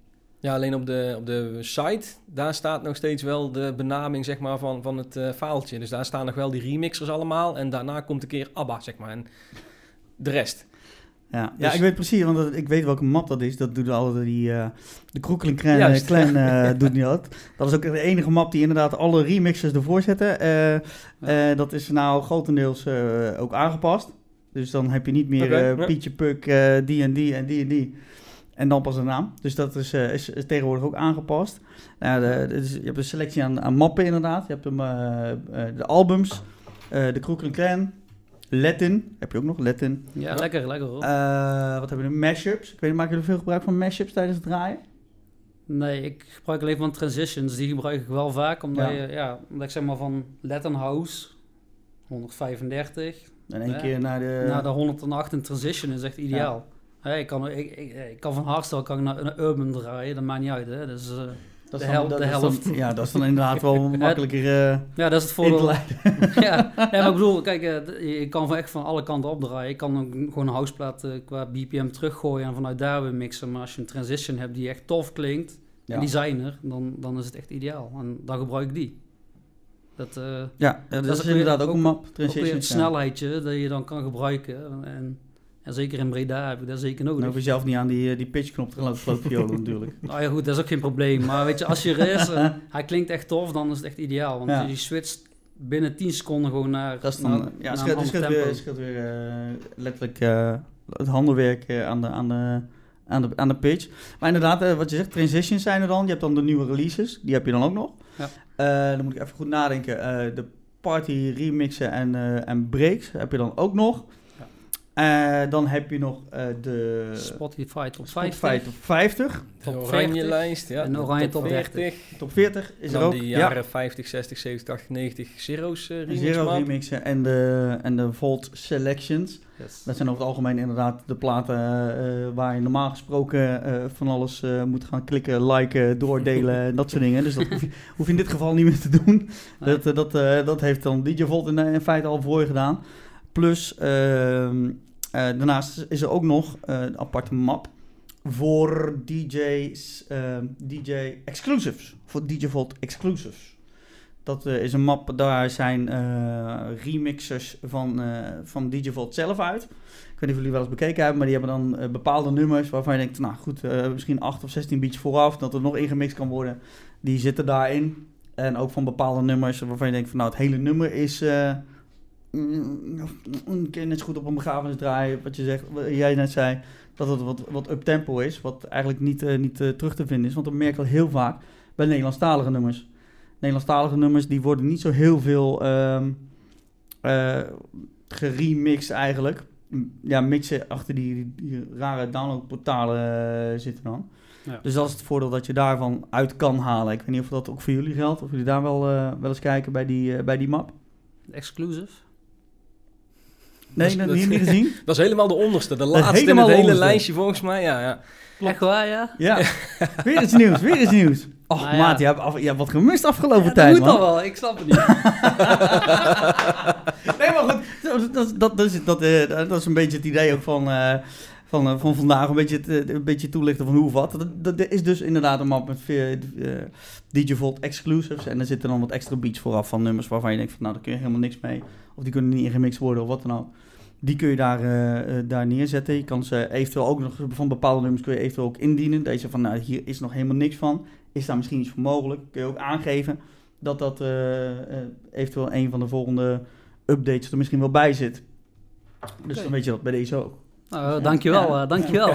Ja, alleen op de, op de site, daar staat nog steeds wel de benaming zeg maar, van, van het eh faaltje. Dus daar staan nog wel die remixers allemaal en daarna komt een keer ABBA, zeg maar. En de rest. Ja, ja Dus- ik weet precies, want dat- ik weet welke map dat is. Dat doet altijd die, eh de Kroekeling Clan, eh, doet die dat. Dat is ook de enige map die inderdaad alle remixers ervoor zetten. Dat is nou grotendeels ook aangepast. Dus dan heb je niet meer ja. Pietje Puk, die en die en die en die. En dan pas een naam. Dus dat is, eh, is, is tegenwoordig ook aangepast. Nou, de, dus je hebt een selectie aan, aan mappen inderdaad. Je hebt hem, eh, de albums, de Kroekeling Clan, Latin. Heb je ook nog, Latin. Ja, Ja. lekker, lekker hoor. Wat hebben we nu? Mashups. Ik weet niet, maken jullie veel gebruik van mashups tijdens het draaien? Nee, ik gebruik alleen van transitions. Die gebruik ik wel vaak. Omdat, Ja. Je, ja, omdat ik zeg maar van Latin House 135 In één Ja. keer naar de... naar de 108 in transition is echt ideaal. Hè, ik, kan, ik, ik, ik kan van hardstyle kan ik naar, naar urban draaien, dat maakt niet uit. Hè. Dus, eh, dat de hel- dan, de dat is helft. dan- ja, dat is dan inderdaad wel makkelijker eh, ja, dat is het voordeel. ja, ja, maar ik bedoel, kijk, eh, je kan van echt van alle kanten opdraaien. Ik kan ook gewoon een houseplaat eh, qua BPM teruggooien en vanuit daar weer mixen. Maar als je een transition hebt die echt tof klinkt, Ja. en die zijn er, dan, dan is het echt ideaal. En dan gebruik ik die. Dat, eh, Ja, dat, Dat is ook inderdaad ook een map. ook weer Transition. het snelheidje dat je dan kan gebruiken. En, en zeker in Breda heb ik dat zeker nodig. Dan hoef je zelf niet aan die, eh, die pitchknop te gaan lopen violen natuurlijk. Nou ja, goed, dat is ook geen probleem. Maar weet je, als je er is en hij klinkt echt tof, dan is het echt ideaal. Want Ja. je switcht binnen 10 seconden gewoon naar, Dat is naar, dan, naar ja, ander scheelt tempo. weer, weer eh, letterlijk eh, het handelwerk eh, aan, de, aan, de, aan, de, aan de pitch. Maar inderdaad, eh, wat je zegt, transitions zijn er dan. Je hebt dan de nieuwe releases, die heb je dan ook nog. Ja. Eh, dan moet ik even goed nadenken. Eh, de party remixen en, eh, en breaks heb je dan ook nog. Eh, dan heb je nog eh, de Spotify top Spotify 50. top 50. De Top oranje 40 lijst, ja. en de oranje top 30. Top 40 is er dan ook. die ja. jaren 50, 60, 70, 80, 90 Zero's uh, remix Zero map. remixen en de, en de Volt Selections. Yes. Dat zijn over het algemeen inderdaad de platen waar je normaal gesproken eh, van alles eh, moet gaan klikken, liken, doordelen en dat soort dingen. Dus dat hoef je, hoef je in dit geval niet meer te doen. Nee. Dat, dat, eh, dat heeft dan DJ Volt in, in feite al voor je gedaan. Plus, ehm, eh, daarnaast is er ook nog eh, een aparte map voor DJ's, ehm, DJ Exclusives. Voor DJ Exclusives. Dat eh, is een map, daar zijn eh, remixers van, eh, van DJ zelf uit. Ik weet niet of jullie wel eens bekeken hebben, maar die hebben dan eh, bepaalde nummers waarvan je denkt, nou goed, eh, misschien 8 of 16 beats vooraf, dat er nog ingemixt kan worden. Die zitten daarin. En ook van bepaalde nummers waarvan je denkt van nou, het hele nummer is... mm, kun je net zo goed op een begrafenis draaien, wat je zegt, wat jij net zei, dat het wat, wat up-tempo is, wat eigenlijk niet, eh, niet eh, terug te vinden is. Want dat merk ik al heel vaak bij Nederlandstalige nummers. Nederlandstalige nummers, die worden niet zo heel veel eh, geremixed eigenlijk. Ja, mixen achter die, die rare downloadportalen zitten dan. Ja. Dus dat is het voordeel dat je daarvan uit kan halen. Ik weet niet of dat ook voor jullie geldt, of jullie daar wel, wel eens kijken bij die, bij die map. Exclusive. Nee, Dat heb je niet gezien? Dat is helemaal de onderste, de laatste in het helemaal de hele onderste. lijstje volgens mij. Ja, ja. Echt waar, ja? Ja, weer iets nieuws, weer iets nieuws. Och, Nou ja. maat, je hebt, af, je hebt wat gemist afgelopen Ja, tijd, dat moet man. al wel, ik snap het niet. nee, maar goed, dat, dat, dat, dat, is, dat, eh, dat is een beetje het idee ook van, eh, van, eh, van vandaag. Een beetje, het, een beetje toelichten van hoe of wat. Dat, dat is dus inderdaad een map met veel, eh, DJ Volt exclusives. En er zitten dan wat extra beats vooraf van nummers waarvan je denkt van nou, daar kun je helemaal niks mee. Of die kunnen niet ingemixt worden of wat dan ook. Die kun je daar, eh, eh, daar neerzetten. Je kan ze eventueel ook nog van bepaalde nummers kun je eventueel ook indienen. Deze van nou, hier is nog helemaal niks van. Is daar misschien iets voor mogelijk? Kun je ook aangeven dat dat eh, eventueel een van de volgende updates er misschien wel bij zit. Dus dan weet je dat bij deze ook. Nou, dankjewel, Ja. eh, dankjewel.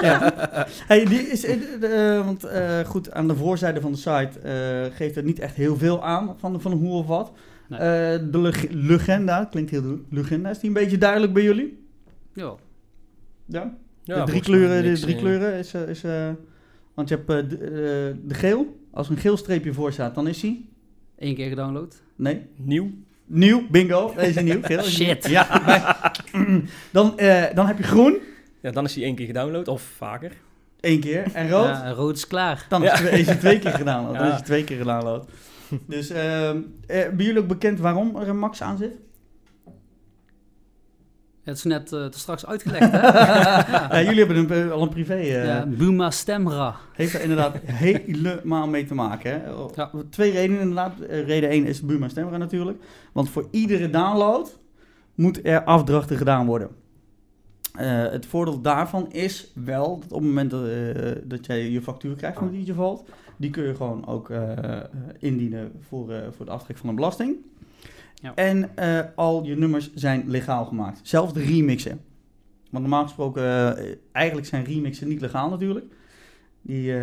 ja. hey, die is, want goed, aan de voorzijde van de site geeft het niet echt heel veel aan van, van hoe of wat. Nee. Eh, de leg- legenda, klinkt heel goed. Legenda, is die een beetje duidelijk bij jullie? Ja. Ja? Ja, de drie kleuren, de drie eh, kleuren is, eh, is eh, want je hebt eh, de, de geel. Als er een geel streepje voor staat, dan is hij. Eén keer gedownload. Nee, Nieuw. nieuw, bingo. Deze is nieuw. Geel. Shit. Ja, dan, eh, dan heb je groen, Ja, dan is die één keer gedownload of vaker. één keer. En rood, Ja, rood is klaar. dan is, Ja. hij twee keer gedaan. Dan Ja. is hij twee keer gedaan. Dus ehm eh, bij jullie ook bekend waarom er een max aan zit? Het is net eh, straks uitgelegd, hè? ja. Ja, jullie hebben een, al een privé. eh, Ja, Buma Stemra. Heeft er inderdaad helemaal mee te maken. Hè? Ja. Twee redenen inderdaad. Eh, Reden 1 is Buma Stemra natuurlijk. Want voor iedere download moet er afdrachten gedaan worden. Eh, het voordeel daarvan is wel dat op het moment dat, eh, dat jij je factuur krijgt van DJ Vault, die kun je gewoon ook eh, eh, indienen voor, eh, voor de aftrek van een belasting. Ja. En al je nummers zijn legaal gemaakt. Zelfs de remixen. Want normaal gesproken, eigenlijk zijn remixen niet legaal natuurlijk. Die,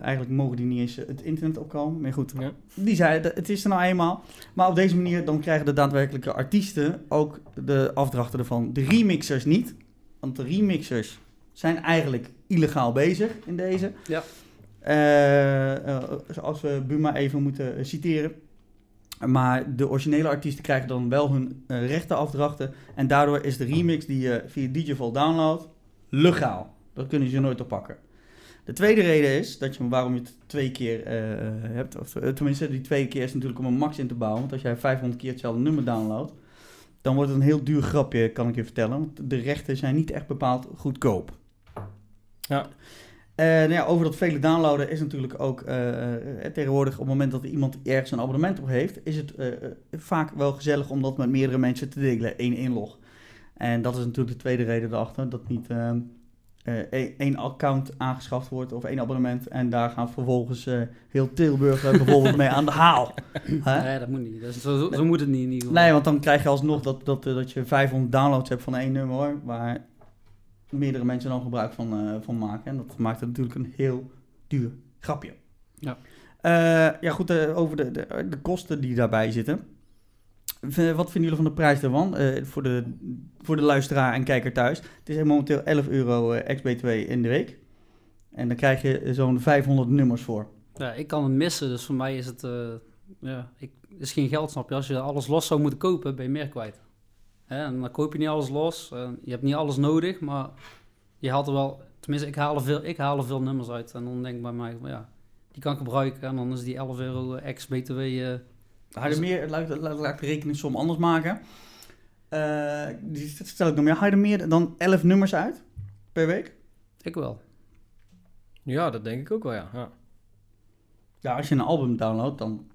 eigenlijk mogen die niet eens het internet opkomen. Maar goed, Ja. die zei, het is er nou eenmaal. Maar op deze manier dan krijgen de daadwerkelijke artiesten ook de afdrachten ervan. De remixers niet. Want de remixers zijn eigenlijk illegaal bezig in deze. Ja. Eh, eh, zoals we Buma even moeten citeren. Maar de originele artiesten krijgen dan wel hun eh, rechtenafdrachten. En daardoor is de remix die je via Digivol downloadt legaal. Dat kunnen ze nooit oppakken. De tweede reden is dat je, waarom je het twee keer hebt. Of, tenminste, die tweede keer is natuurlijk om een max in te bouwen. Want als jij 500 keer hetzelfde nummer downloadt, dan wordt het een heel duur grapje, kan ik je vertellen. Want de rechten zijn niet echt bepaald goedkoop. Ja. Eh, nou ja, over dat vele downloaden is natuurlijk ook eh, eh, tegenwoordig op het moment dat iemand ergens een abonnement op heeft, is het vaak wel gezellig om dat met meerdere mensen te delen, één inlog. En dat is natuurlijk de tweede reden erachter, dat niet ehm, eh, één- account aangeschaft wordt of één abonnement en daar gaan vervolgens heel Tilburg bijvoorbeeld mee aan de haal. Nee, dat moet niet. Dat is, zo, zo, zo moet het niet in ieder geval. Nee, want dan krijg je alsnog dat, dat, dat je 500 downloads hebt van één nummer, waar meerdere mensen dan gebruik van, eh, van maken. En dat maakt het natuurlijk een heel duur grapje. Ja. Eh, ja, goed, eh, over de, de, de kosten die daarbij zitten. v- wat vinden jullie van de prijs daarvan? Voor, de, voor de luisteraar en kijker thuis. Het is momenteel 11 euro eh, ex-BTW in de week. En dan krijg je zo'n 500 nummers voor. Ja, ik kan het missen, dus voor mij is het, ja, ik, is geen geld, snap je. Als je alles los zou moeten kopen, ben je meer kwijt. En dan koop je niet alles los. eh, je hebt niet alles nodig, maar je haalt er wel, tenminste ik haal er veel, ik haal er veel nummers uit. En dan denk ik bij mij, ja, die kan ik gebruiken. En dan is die 11 euro ex-BTW, eh, Ga je er meer, laat, laat, laat ik de rekeningssom anders maken. Eh, die stel ik nog meer. Haal je er meer dan 11 nummers uit per week? ik wel. Ja, dat denk ik ook wel, ja. ja. Ja, als je een album downloadt, dan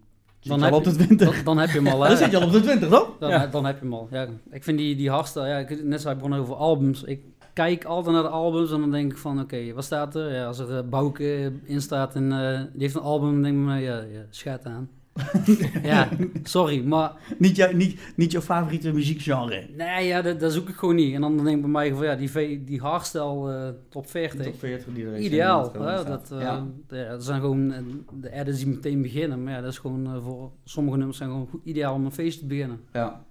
Dan heb op de je- 20. Dan, dan heb je hem al. hè. Dan zit je al op de 20, toch? Dan, Ja. dan heb je hem al. Ja, ik vind die, die hardstyle, ja, ik, net zoals ik begon over albums. Ik kijk altijd naar de albums en dan denk ik van, oké, wat staat er? Ja, als er uh, Bouke in staat en eh, die heeft een album, dan denk ik me, ja, ja schat aan. ja, sorry, maar Niet, jou, niet, niet jouw favoriete muziekgenre. nee, ja, dat, dat zoek ik gewoon niet. En dan denk ik bij mij van, ja, die, die hardstyle eh, top 40, Top 40 die ideaal. Hè, dat, eh, ja. dat zijn gewoon eh, de edits die meteen beginnen. Maar ja, dat is gewoon voor sommige nummers zijn gewoon goed, ideaal om een feest te beginnen. ja.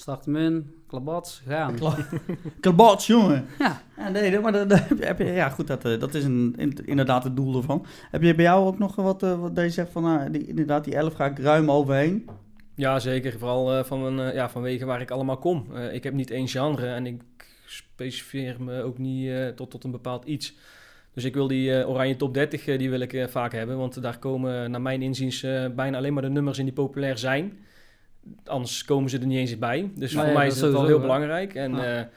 Start hem in, klabats, gaan. Klabats, jongen. Ja. Ja, nee, maar dat, dat heb je, ja, goed, dat, eh, dat is een, in- inderdaad het doel ervan. Heb je bij jou ook nog wat, eh, wat dat je zegt van, nou, die, inderdaad, die 11 ga ik ruim overheen? Ja, zeker. Vooral eh, van mijn, ja, vanwege waar ik allemaal kom. Ik heb niet één genre en ik specificeer me ook niet tot, tot een bepaald iets. Dus ik wil die Oranje Top 30, eh, die wil ik vaak hebben. Want daar komen naar mijn inziens bijna alleen maar de nummers in die populair zijn. Anders komen ze er niet eens bij. Dus voor mij dat is het wel heel hè. belangrijk. En Ja.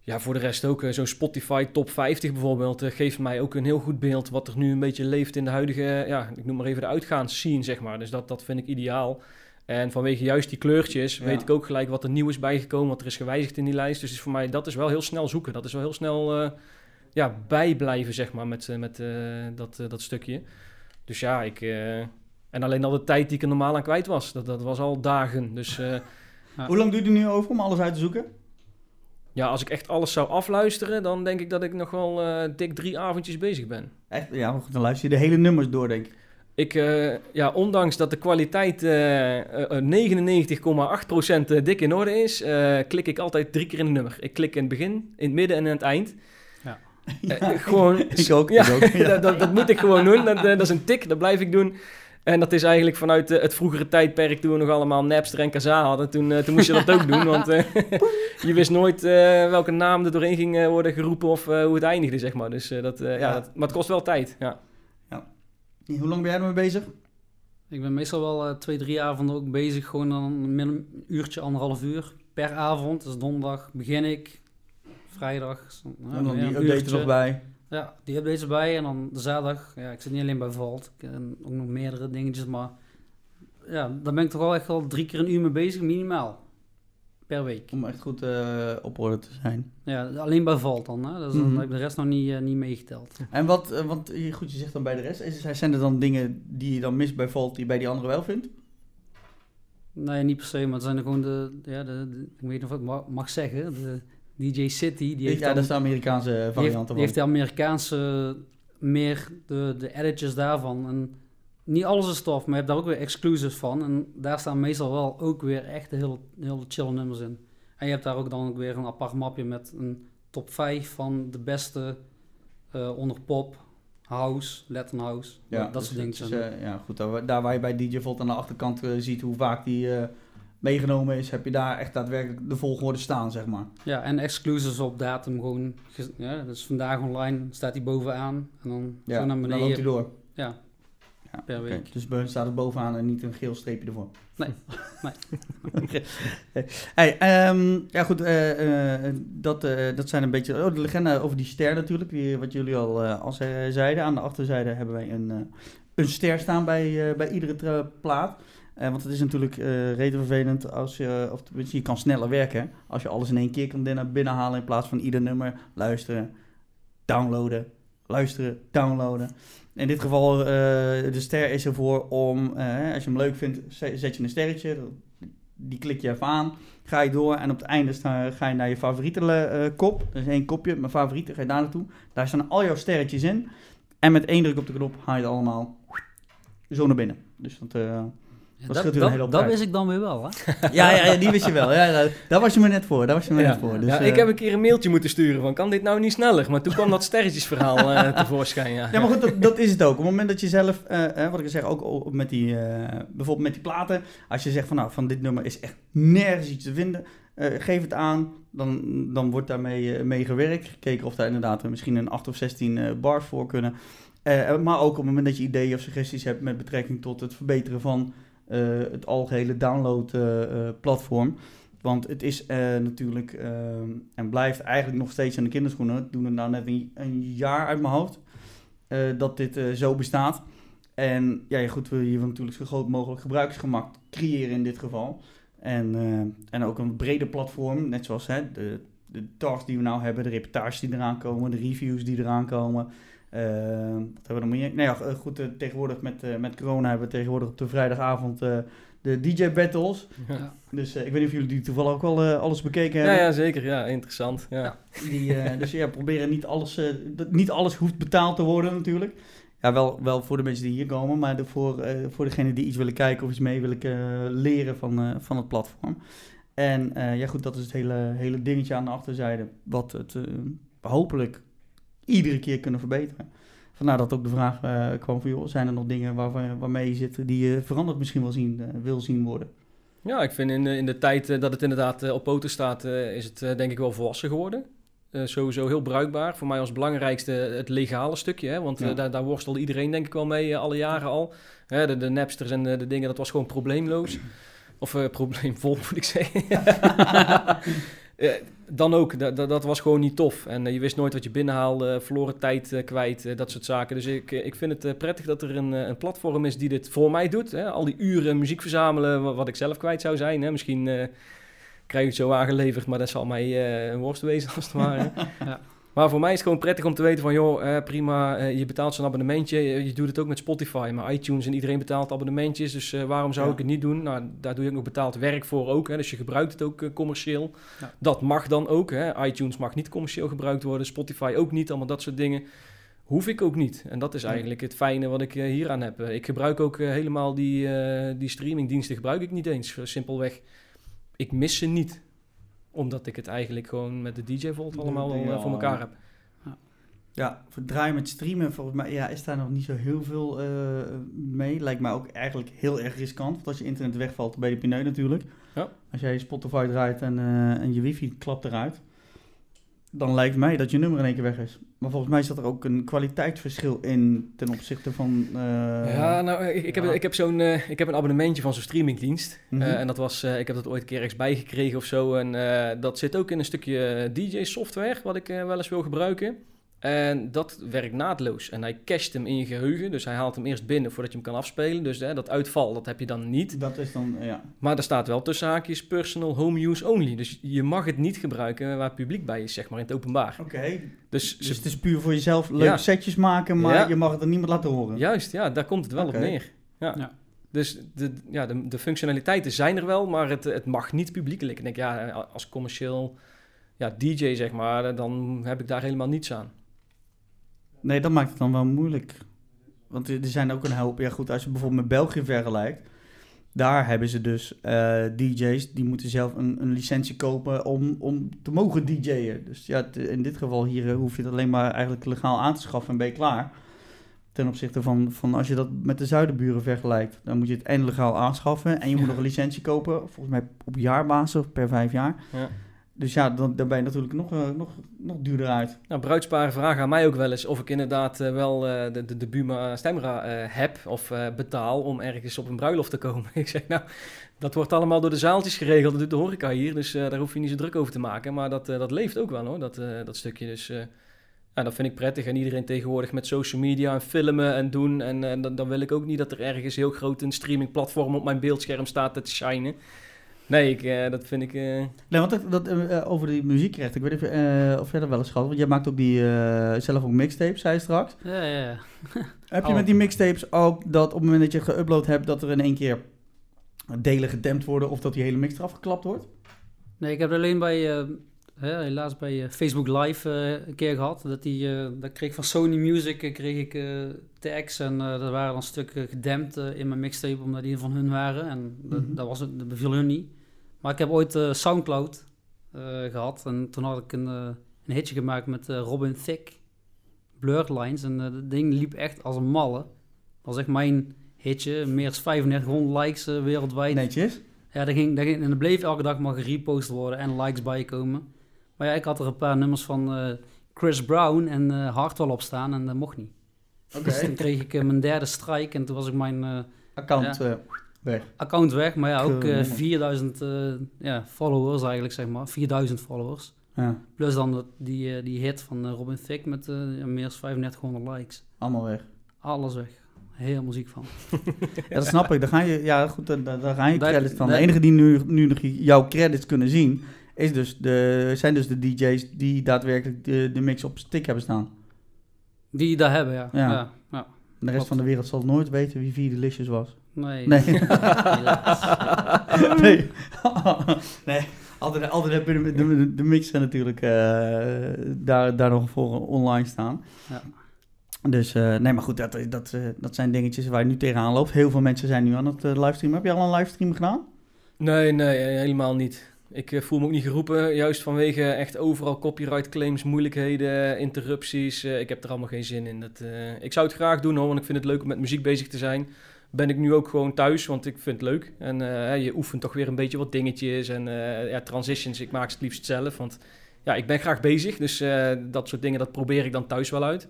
ja. voor de rest ook eh, zo'n Spotify Top 50 bijvoorbeeld... eh, geeft mij ook een heel goed beeld wat er nu een beetje leeft in de huidige... ja, ik noem maar even de uitgaansscene, zeg maar. Dus dat, dat vind ik ideaal. En vanwege juist die kleurtjes Ja. weet ik ook gelijk wat er nieuw is bijgekomen, wat er is gewijzigd in die lijst. Dus is voor mij, dat is wel heel snel zoeken. Dat is wel heel snel eh, ja, bijblijven, zeg maar, met, eh, met eh, dat, eh, dat stukje. Dus ja, ik... en alleen al de tijd die ik er normaal aan kwijt was, dat, dat was al dagen. Dus eh, Ja. Hoe lang duurt het nu over om alles uit te zoeken? ja, als ik echt alles zou afluisteren, dan denk ik dat ik nog wel eh, dik drie avondjes bezig ben. Echt, ja, goed, dan luister je de hele nummers door, denk ik. Ik, eh, ja, ondanks dat de kwaliteit eh, eh, eh, 99,8% dik in orde is, eh, klik ik altijd drie keer in een nummer. Ik klik in het begin, in het midden en in het eind. Ja. Gewoon, Ik ook, Ja, ik ook. Ja. dat, dat, dat moet ik gewoon doen. Dat, dat is een tik, dat blijf ik doen. En dat is eigenlijk vanuit eh, het vroegere tijdperk toen we nog allemaal Napster en Kazaa hadden. Toen, eh, toen moest je dat ook doen, want eh, je wist nooit eh, welke naam er doorheen ging worden geroepen of eh, hoe het eindigde, zeg maar. Dus, eh, dat, eh, ja. Ja. dat- maar het kost wel tijd, ja. Hoe lang ben jij ermee bezig? Ik ben meestal wel eh, twee, drie avonden ook bezig. Gewoon dan een uurtje, anderhalf uur per avond. Dus donderdag begin ik. Vrijdag. zo- ja, en dan die een update er nog bij. Ja, die updates erbij. En dan de zaterdag. Ja, ik zit niet alleen bij Vault. Ik heb ook nog meerdere dingetjes. Maar ja, daar ben ik toch wel echt wel drie keer een uur mee bezig. Minimaal. Per week. Om echt goed eh, op orde te zijn. Ja, alleen bij Vault dan. Hè? Dus dan Mhm. heb ik de rest nog niet, eh, niet meegeteld. En wat, eh, want goed, je zegt dan bij de rest. Is, zijn er dan dingen die je dan mist bij Volt die je bij die anderen wel vindt? Nee, niet per se. Maar het zijn er gewoon de... Ja, de, de- ik weet niet of ik mag zeggen. De DJ City. Die heeft ja, dan- dat is de Amerikaanse Die heeft, variant die heeft ervan. de Amerikaanse meer de, de editjes daarvan. En niet alles is tof, maar je hebt daar ook weer exclusives van. En daar staan meestal wel ook weer echt heel, heel chill nummers in. En je hebt daar ook dan ook weer een apart mapje met een top 5 van de beste eh, onder pop, house, Latin house. Ja, dat dus soort dingen. eh, ja, goed. Daar, daar waar je bij DJ Volt aan de achterkant eh, ziet hoe vaak die meegenomen is, heb je daar echt daadwerkelijk de volgorde staan, zeg maar. Ja, en exclusives op datum gewoon. ge- Ja, dus vandaag online staat hij bovenaan. En dan Ja, zo naar dan loopt hij beneden. door. Ja, Ja, per week. Dus staat het bovenaan en niet een geel streepje ervoor. Nee, nee. hey, ehm, ja goed, eh, eh, dat, eh, dat zijn een beetje oh, de legende over die ster natuurlijk, die, wat jullie al, al ze- zeiden. Aan de achterzijde hebben wij een, een ster staan bij, bij iedere plaat. Eh, want het is natuurlijk eh reden vervelend als je, of tenminste, je kan sneller werken als je alles in één keer kan binnen- binnenhalen in plaats van ieder nummer luisteren, downloaden, luisteren, downloaden. In dit geval, eh, de ster is ervoor om, eh, als je hem leuk vindt, zet je een sterretje, die klik je even aan, ga je door en op het einde sta, ga je naar je favoriete eh, kop. Dat is één kopje, mijn favoriete, ga je daar naartoe. Daar staan al jouw sterretjes in. En met één druk op de knop haal je het allemaal zo naar binnen. Dus dat, eh, Dat dat een hele wist ik dan weer wel, hè? Ja, ja, ja, die wist je wel. Ja, daar was je me net voor. Daar was je me Ja. net voor. Dus, ja, eh, ik heb een keer een mailtje moeten sturen van, kan dit nou niet sneller? Maar toen kwam dat sterretjesverhaal eh tevoorschijn, ja. Ja, maar goed, dat, dat is het ook. Op het moment dat je zelf, eh, wat ik zeg, ook met die, eh, bijvoorbeeld met die platen, als je zegt van nou, van dit nummer is echt nergens iets te vinden, eh, geef het aan, dan, dan wordt daarmee eh, mee gewerkt. Gekeken of daar inderdaad misschien een 8 of 16 eh, bars voor kunnen. Eh, maar ook op het moment dat je ideeën of suggesties hebt met betrekking tot het verbeteren van het algehele download-platform. Want het is eh, natuurlijk eh, en blijft eigenlijk nog steeds aan de kinderschoenen. Ik doe het nou net een, jaar uit mijn hoofd eh, dat dit eh, zo bestaat. En ja, goed, wil je natuurlijk zo groot mogelijk gebruiksgemak creëren in dit geval. En, eh, en ook een breder platform, net zoals hè, de, de talks die we nou hebben, de reportages die eraan komen, de reviews die eraan komen. Eh, wat hebben we nog meer? Nou ja, eh, goed, eh, tegenwoordig met, eh, met corona hebben we tegenwoordig op de vrijdagavond de DJ battles. Ja. Dus ik weet niet of jullie die toevallig ook al alles bekeken Ja, hebben. ja, zeker. Ja, interessant. Ja. Ja. Die, dus ja, proberen niet alles, niet alles hoeft betaald te worden natuurlijk. Ja, wel, wel voor de mensen die hier komen, maar de, voor, voor degenen die iets willen kijken of iets mee willen leren van, van het platform. En ja goed, dat is het hele, hele dingetje aan de achterzijde, wat het hopelijk iedere keer kunnen verbeteren. Vandaar dat ook de vraag eh, kwam van, joh, zijn er nog dingen waar, waarmee je zit die je veranderd misschien wel zien, eh, wil zien worden? Ja, ik vind in de, in de tijd eh, dat het inderdaad eh, op poten staat, eh, is het eh, denk ik wel volwassen geworden. Eh, sowieso heel bruikbaar. Voor mij als belangrijkste het legale stukje. Hè? Want eh, Ja. daar, daar worstelde iedereen denk ik wel mee eh, alle jaren al. De, de Napsters en de, dingen, dat was gewoon probleemloos. Of eh, probleemvol moet ik zeggen. Eh, dan ook, dat, dat, was gewoon niet tof. En eh, je wist nooit wat je binnenhaalde, verloren tijd eh, kwijt, dat soort zaken. Dus ik, ik vind het prettig dat er een, een platform is die dit voor mij doet. Hè? Al die uren muziek verzamelen, wa- wat, ik zelf kwijt zou zijn. Hè? Misschien krijg ik het zo aangeleverd, maar dat zal mij een worst wezen als het ware. Ja. Maar voor mij is het gewoon prettig om te weten van, joh, eh, prima, eh, je betaalt zo'n abonnementje. Je, je doet het ook met Spotify, maar iTunes en iedereen betaalt abonnementjes. Dus eh, waarom zou Ja. ik het niet doen? Nou, daar doe je ook nog betaald werk voor ook. Hè, dus je gebruikt het ook eh, commercieel. Ja. Dat mag dan ook. Hè. iTunes mag niet commercieel gebruikt worden, Spotify ook niet, allemaal dat soort dingen. Hoef ik ook niet. En dat is eigenlijk het fijne wat ik eh, hieraan heb. Eh, Ik gebruik ook helemaal die, eh, die streamingdiensten gebruik ik niet eens. Simpelweg, ik mis ze niet. Omdat ik het eigenlijk gewoon met de DJ Volt De- allemaal wel eh, voor elkaar heb. Ja, voor draaien met streamen, volgens mij ja, is daar nog niet zo heel veel eh, mee. Lijkt mij ook eigenlijk heel erg riskant. Want als je internet wegvalt, ben je de pineut natuurlijk. Ja. Als jij je Spotify draait en, eh, en je wifi klapt eruit, dan lijkt mij dat je nummer in één keer weg is. Maar volgens mij zat er ook een kwaliteitsverschil in ten opzichte van... eh, ja, nou, ik, ik heb, ja. ik, heb zo'n, eh, ik heb een abonnementje van zo'n streamingdienst. Mhm. Eh, en dat was, ik heb dat ooit een keer ergens bijgekregen of zo. En dat zit ook in een stukje DJ-software, wat ik wel eens wil gebruiken. En dat werkt naadloos. En hij cacht hem in je geheugen. Dus hij haalt hem eerst binnen voordat je hem kan afspelen. Dus hè, dat uitval, dat heb je dan niet. Dat is dan, ja. Maar er staat wel tussen haakjes personal home use only. Dus je mag het niet gebruiken waar publiek bij is, zeg maar, in het openbaar. Oké, Dus, dus het is puur voor jezelf leuke Ja. setjes maken, maar Ja. je mag het aan niemand laten horen. Juist, ja, daar komt het wel op neer. Ja. Ja. Dus de, ja, de, de functionaliteiten zijn er wel, maar het, het mag niet publiekelijk. Ik denk, ja, als commercieel ja, DJ, zeg maar, dan heb ik daar helemaal niets aan. Nee, dat maakt het dan wel moeilijk. Want er zijn ook een hoop... Ja goed, als je bijvoorbeeld met België vergelijkt... Daar hebben ze dus eh, DJ's die moeten zelf een, een licentie kopen om, om te mogen DJ'en. Dus ja, in dit geval hier eh, hoef je het alleen maar eigenlijk legaal aan te schaffen en ben je klaar. Ten opzichte van, van als je dat met de zuidenburen vergelijkt, dan moet je het en legaal aanschaffen en je moet Ja. nog een licentie kopen, volgens mij op jaarbasis of per vijf jaar. Ja. Dus ja, dan, dan ben je natuurlijk nog, eh, nog, nog duurder uit. Nou, bruidsparen vragen aan mij ook wel eens of ik inderdaad eh, wel eh, de, de, de Buma Stemra heb of betaal om ergens op een bruiloft te komen. ik zeg, nou, dat wordt allemaal door de zaaltjes geregeld, dat doet de horeca hier, dus daar hoef je niet zo druk over te maken. Maar dat, dat leeft ook wel hoor, dat, dat stukje. Dus ja, dat vind ik prettig. En iedereen tegenwoordig met social media en filmen en doen. En dan, dan wil ik ook niet dat er ergens heel groot een streamingplatform op mijn beeldscherm staat te shinen. Nee, ik, eh, dat vind ik... eh, Nee, want dat, dat, eh, over die muziekrechten, ik weet niet of, eh, of jij dat wel eens gehad, want jij maakt ook die, eh, zelf ook mixtapes, zei je straks. Ja, ja, ja. Heb je Oh. met die mixtapes ook dat op het moment dat je het geüpload hebt, dat er in één keer delen gedempt worden of dat die hele mix eraf geklapt wordt? Nee, ik heb alleen bij eh, hè, helaas bij Facebook Live eh, een keer gehad. Dat, die, eh, dat kreeg van Sony Music kreeg ik tags en eh dat waren dan stukken gedempt in mijn mixtape omdat die van hun waren. En dat, Mhm. dat, was, het- dat beviel hun niet. Maar ik heb ooit eh, Soundcloud eh, gehad en toen had ik een, eh, een hitje gemaakt met Robin Thicke, Blurred Lines. En dat ding liep echt als een malle. Dat was echt mijn hitje, meer dan 3500 likes wereldwijd. Netjes. Ja, dat ging, dat ging, en er bleef elke dag maar gerepost worden en likes bijkomen. Maar ja, ik had er een paar nummers van Chris Brown en eh Hartwell op staan en dat mocht niet. Oké. Dus toen kreeg ik mijn derde strike en toen was ik mijn eh, Account weg. account weg. Maar ja, ook eh, Cool. 4000 eh, ja, followers eigenlijk, zeg maar. 4000 followers. Ja, Plus dan dat- die, eh, die hit van eh, Robin Thicke met eh, meer dan 3500 likes. allemaal weg. Alles weg. Heel ziek van. Ja, dat snap ik. Dan ga je, ja, goed, daar, daar gaan je Dat- credits van. De enige die nu, nu nog jouw credits kunnen zien, is dus de, zijn dus de DJ's die daadwerkelijk de, de mix op stick hebben staan. Die dat hebben, ja. Ja. ja. de rest Klopt. van de wereld zal nooit weten wie Vier Delicious was. Nee. Nee. Nee. nee. Altijd, altijd heb je de, de, de mixer natuurlijk eh, daar, daar nog voor online staan. Ja. Dus eh, nee, maar goed, dat, dat, eh, dat zijn dingetjes waar je nu tegenaan loopt. Heel veel mensen zijn nu aan het livestreamen. Heb je al een livestream gedaan? Nee, nee, helemaal niet. Ik voel me ook niet geroepen, juist vanwege echt overal copyright claims, moeilijkheden, interrupties. Eh, ik heb er allemaal geen zin in. Dat, eh, ik zou het graag doen hoor, want ik vind het leuk om met muziek bezig te zijn. Ben ik nu ook gewoon thuis, want ik vind het leuk. En eh, je oefent toch weer een beetje wat dingetjes en eh, ja, transitions. Ik maak ze het liefst zelf, want ja, ik ben graag bezig. Dus eh, dat soort dingen, dat probeer ik dan thuis wel uit.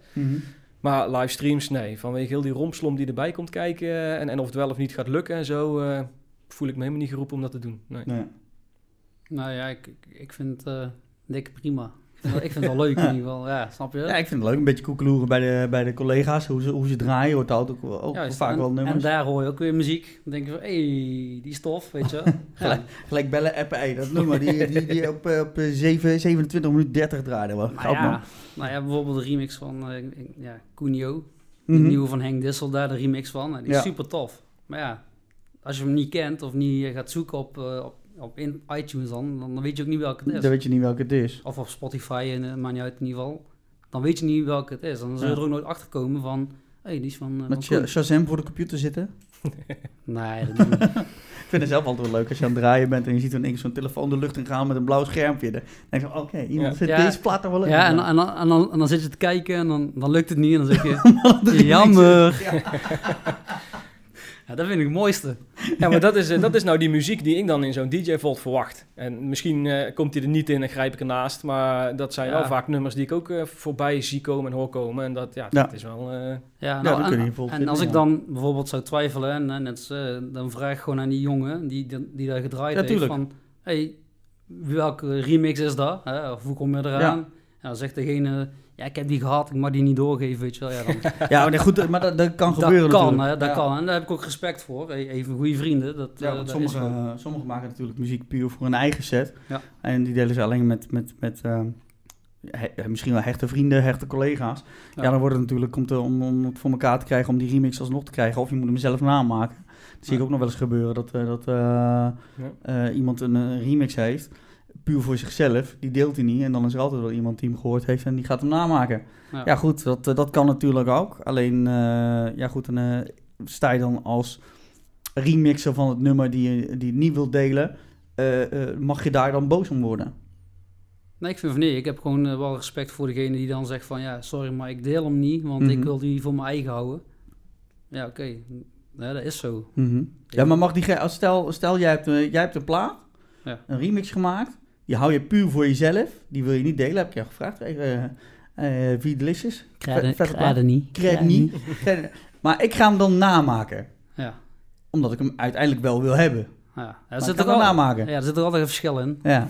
Maar livestreams, nee. Vanwege heel die rompslom die erbij komt kijken en, en of het wel of niet gaat lukken en zo, eh, voel ik me helemaal niet geroepen om dat te doen. Nee. Nee. Nou ja, ik, ik, vind het eh, dik prima. Ik vind, het, ik vind het wel leuk in ieder geval. Ja, snap je? Ja, ik vind het leuk. Een beetje koekeloeren bij de, bij de collega's. Hoe ze, hoe ze draaien. Hoort altijd ook, vaak en, wel nummers. En daar hoor je ook weer muziek. Dan denk je van, hé, hey, die stof, weet je. Gelijk. Gelijk bellen, appen. Hey, dat nummer die, die, die op, eh, op eh, 7, 27 minuten 30 draaide. Wel. Goud, man. ja, nou ja, bijvoorbeeld de remix van eh, ja, Cunio. De Mhm. nieuwe van Henk Dissel, daar de remix van. En die is Ja. super tof. Maar ja, als je hem niet kent of niet eh, gaat zoeken op, eh, op, op in iTunes dan, dan weet je ook niet welke het is. Dan weet je niet welke het is. Of op Spotify, en, uh, maakt niet uit in ieder geval. Dan weet je niet welke het is. Dan zul je Ja. er ook nooit achter komen van, hé, hey, die is van... eh, van Met. Sha- Shazam voor de computer zitten. Nee, dat ik niet. Ik vind het zelf altijd wel leuk als je aan het draaien bent en je ziet dan zo'n telefoon de lucht in gaan met een blauw schermpje. Dan denk je, van, oké, iemand Ja. zit Ja. deze plaat er wel in. Ja, en, en, dan- en, dan, en dan zit je te kijken en dan, dan lukt het niet. En dan zeg je, jammer. Ja, dat vind ik het mooiste. Ja, maar dat is, eh, dat is nou die muziek die ik dan in zo'n DJ-vault verwacht. En misschien eh, komt hij er niet in en grijp ik ernaast. Maar dat zijn Ja. wel vaak nummers die ik ook eh, voorbij zie komen en hoor komen. En dat, ja, Ja. dat is wel... eh, Ja, nou, kun je en, en als ik dan bijvoorbeeld zou twijfelen, en, en het, eh, dan vraag ik gewoon aan die jongen die, die, die daar gedraaid Ja, heeft tuurlijk. van, hey, welke remix is dat? Hè? Of hoe kom je eraan? Ja. dan zegt degene, ja, ik heb die gehad, ik mag die niet doorgeven, weet je wel. Ja, dan, Ja, nee, goed, maar dat, dat kan gebeuren dat kan, natuurlijk. hè, dat Ja. kan. En daar heb ik ook respect voor. Even goede vrienden. Dat, Ja, eh, want dat sommige, is gewoon- eh, sommigen maken natuurlijk muziek puur voor hun eigen set. Ja. En die delen ze alleen met, met, met eh, he- misschien wel hechte vrienden, hechte collega's. Ja, Ja. dan wordt het natuurlijk om, te, om, om het voor elkaar te krijgen, om die remix alsnog te krijgen. Of je moet hem zelf namaken. Dat zie ik ook nog wel eens gebeuren, dat, eh, dat eh, eh, iemand een eh, remix heeft, puur voor zichzelf. Die deelt hij niet en dan is er altijd wel iemand die hem gehoord heeft en die gaat hem namaken. ja. Ja, goed, dat, eh, dat kan natuurlijk ook. Alleen, eh, ja goed, dan eh, sta je dan als remixer van het nummer die je, die je niet wilt delen, mag je daar dan boos om worden? Nee, ik vind van nee. Ik heb gewoon wel respect voor degene die dan zegt van... Ja, sorry, maar ik deel hem niet, want Mhm. ik wil die voor mijn eigen houden. Ja, oké. Ja, dat is zo. Ja, maar mag die, als stel, stel jij, hebt, een- jij hebt een plaat, Ja. een remix gemaakt, die hou je puur voor jezelf, die wil je niet delen, heb ik je gevraagd. Eh, Wie Delicious? Plaat. niet. Krijg niet. Maar ik ga hem dan namaken, Ja. omdat ik hem uiteindelijk wel wil hebben. Ja, er zit er al, namaken. ja, er zit er altijd een verschil in. Ja,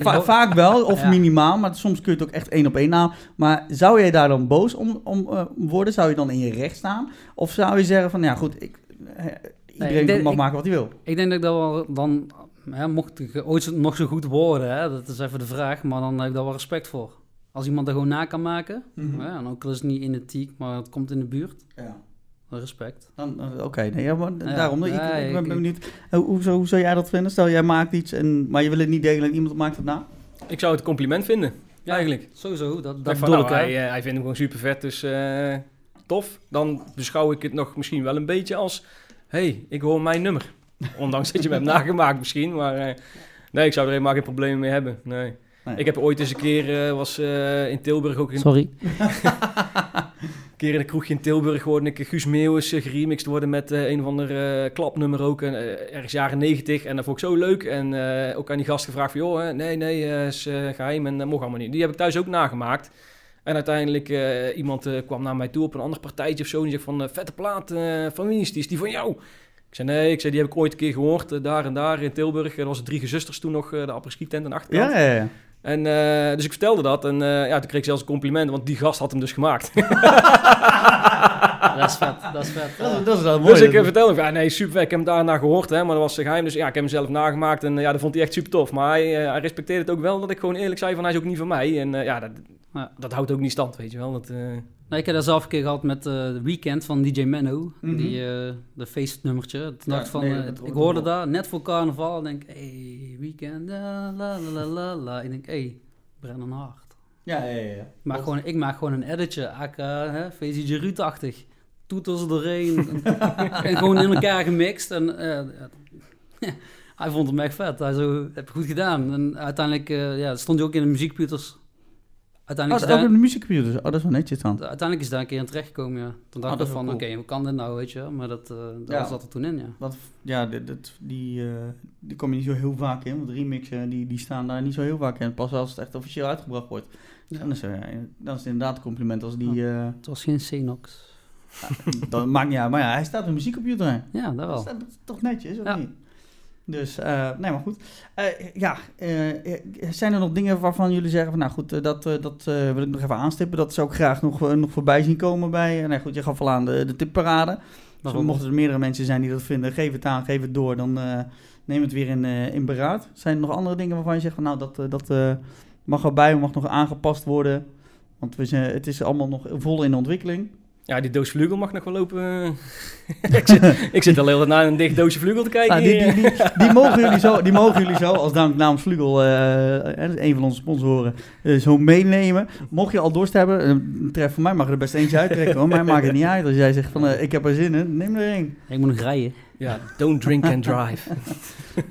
va- vaak wel, of Ja. minimaal, maar soms kun je het ook echt één op één na. Maar zou jij daar dan boos om, om eh, worden? Zou je dan in je recht staan? Of zou je zeggen van, ja goed, ik, eh, iedereen ik denk- mag ik- maken wat hij wil? Ik denk dat ik dat wel dan... Hè, mocht ik ooit nog zo goed worden, hè, dat is even de vraag. Maar dan heb ik daar wel respect voor. Als iemand er gewoon na kan maken. Mhm. Ja, en ook al is het niet identiek, maar het komt in de buurt. Ja. Respect. Dan, eh, Oké, nee, ja, maar Ja, daarom, ik, ja, ik ben ik- benieuwd, eh, hoe, zou, hoe zou jij dat vinden? Stel, jij maakt iets, en, maar je wil het niet delen en iemand maakt het na? Ik zou het een compliment vinden, Ja, eigenlijk. Sowieso, dat, Dat van, nou, hè. hij, eh, hij vindt hem gewoon super vet, dus eh, tof. Dan beschouw ik het nog misschien wel een beetje als... hey, ik hoor mijn nummer. Ondanks dat je me hebt nagemaakt misschien, maar... eh, nee, ik zou er helemaal geen problemen mee hebben, nee. Nee. Ik heb ooit eens een keer, eh, was eh, in Tilburg ook... In, Sorry. een keer in een kroegje in Tilburg hoorde ik Guus Meeuwis uh, geremixed worden met eh, een of ander eh, klapnummer ook. En, eh, ergens jaren 90. En dat vond ik zo leuk. En eh, ook aan die gast gevraagd van, joh, hè, nee, nee, eh, is eh, geheim en dat mocht allemaal niet. Die heb ik thuis ook nagemaakt. En uiteindelijk, eh, iemand eh, kwam naar mij toe op een ander partijtje of zo. En die zegt van, vette plaat eh, van wie is die? Is die van jou? Ik zei, nee, ik zei, die heb ik ooit een keer gehoord. eh, daar en daar in Tilburg. Er was drie gezusters toen nog, eh, de apres tent de achterkant. Ja, ja, ja. En, eh, dus ik vertelde dat. En eh, ja, toen kreeg ik zelfs een compliment, want die gast had hem dus gemaakt. dat is vet, dat is vet. Dat, ja. is- dat is wel mooi. Dus ik vertelde hem, ja, nee, super vet. Ik heb hem daarna gehoord, hè, maar dat was geheim. Dus ja, ik heb hem zelf nagemaakt en ja, dat vond hij echt super tof. Maar hij, eh, hij respecteerde het ook wel dat ik gewoon eerlijk zei van, hij is ook niet van mij. En eh, ja, dat, Ja. dat houdt ook niet stand, weet je wel. Dat, eh, Nee, ik heb dat zelf een keer gehad met eh The Weekend van DJ Menno. Mhm. Die, eh de feestnummertje. Ja, dacht van, nee, eh, dat ik hoorde dat net voor carnaval. En denk, hey, Weekend, la la la la. Ik denk, hey, Brennan Hart. Ja, ja, ja. ja. Ik maak, gewoon, ik maak gewoon een editje, AK, hè, VCG Ruud-achtig. Toeters erheen. en gewoon in elkaar gemixt. En eh, hij vond hem echt vet. Hij zo, heb je goed gedaan. En uiteindelijk eh, ja, stond hij ook in de muziekputers. Oh, Uiteindelijk, dat is ook daar, in de muziekcomputer. Oh, dat is wel netjes dan. uiteindelijk is daar een keer in terechtgekomen, ja. Toen dacht Oh, ik van, oké, hoe kan dit nou, weet je. Maar dat, eh was dat er toen in, ja. Wat, ja, dit, dit- die, eh, die kom je niet zo heel vaak in. Want remixen die, die staan daar niet zo heel vaak in. Pas als het echt officieel uitgebracht wordt. Dan, is, dan is het inderdaad een compliment als die... eh Het was geen Xenox. dat maakt niet uit. Maar ja, hij staat in de muziekcomputer. hè. Ja, dat wel. is dat is toch netjes, of niet? Dus, eh, nee, maar goed. Eh, ja, eh, zijn er nog dingen waarvan jullie zeggen van, nou goed, dat, dat wil ik nog even aanstippen. Dat zou ik graag nog, nog voorbij zien komen bij, nee goed, je gaf al aan de, de tipparade. Dus mochten er meerdere mensen zijn die dat vinden, geef het aan, geef het door, dan neem het weer in, in beraad. Zijn er nog andere dingen waarvan je zegt van, nou, dat, dat mag erbij, mag nog aangepast worden? Want we zijn, het is allemaal nog vol in ontwikkeling. Ja, die doos vlugel mag nog wel lopen. ik, zit, ik zit al heel naar een dicht doosje vlugel te kijken. Nou, die, die, die, die mogen jullie zo, die mogen jullie zo als dank namens Vlugel, eh, eh, een van onze sponsoren, eh, zo meenemen. Mocht je al dorst hebben, een tref van mij mag er best eentje uittrekken hoor. Mij maakt het niet uit. Als jij zegt van eh, ik heb er zin in, neem er één. Ik moet nog rijden. Ja, don't drink and drive.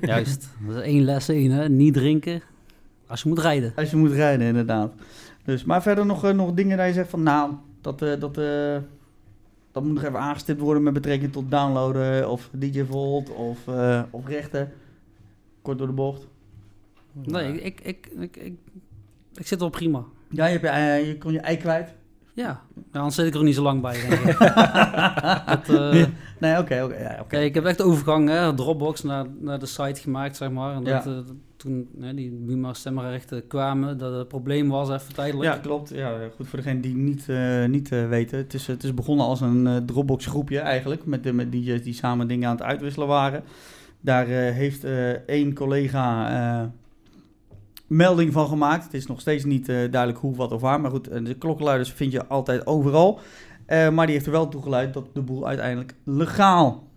Juist. Dat is één les één, hè. Niet drinken als je moet rijden. Als je moet rijden inderdaad. Dus, maar verder nog, eh, nog dingen dat je zegt van nou, dat, eh, dat, eh, dat moet nog even aangestipt worden met betrekking tot downloaden of DJ Volt of, eh, of rechten. Kort door de bocht. Nee, ik, ik, ik, ik, ik, zit wel prima. Ja, je, hebt je, kon je ei kwijt. Ja, ja anders zit ik er niet zo lang bij. denk ik. Dat. Nee, oké, oké. ja, oké. Kijk, ik heb echt de overgang, hè, Dropbox naar, naar de site gemaakt, zeg maar. En dat, Ja. Toen hè, die Buma stemrechten kwamen, dat het probleem was even tijdelijk. Ja, klopt. Ja, goed voor degene die niet, eh, niet eh, weten. Het is, het is begonnen als een eh, Dropbox groepje eigenlijk. Met, met DJ's die samen dingen aan het uitwisselen waren. Daar heeft één collega melding van gemaakt. Het is nog steeds niet duidelijk hoe, wat of waar. Maar goed, de klokkenluiders vind je altijd overal. Maar die heeft er wel toegeleid dat de boel uiteindelijk legaal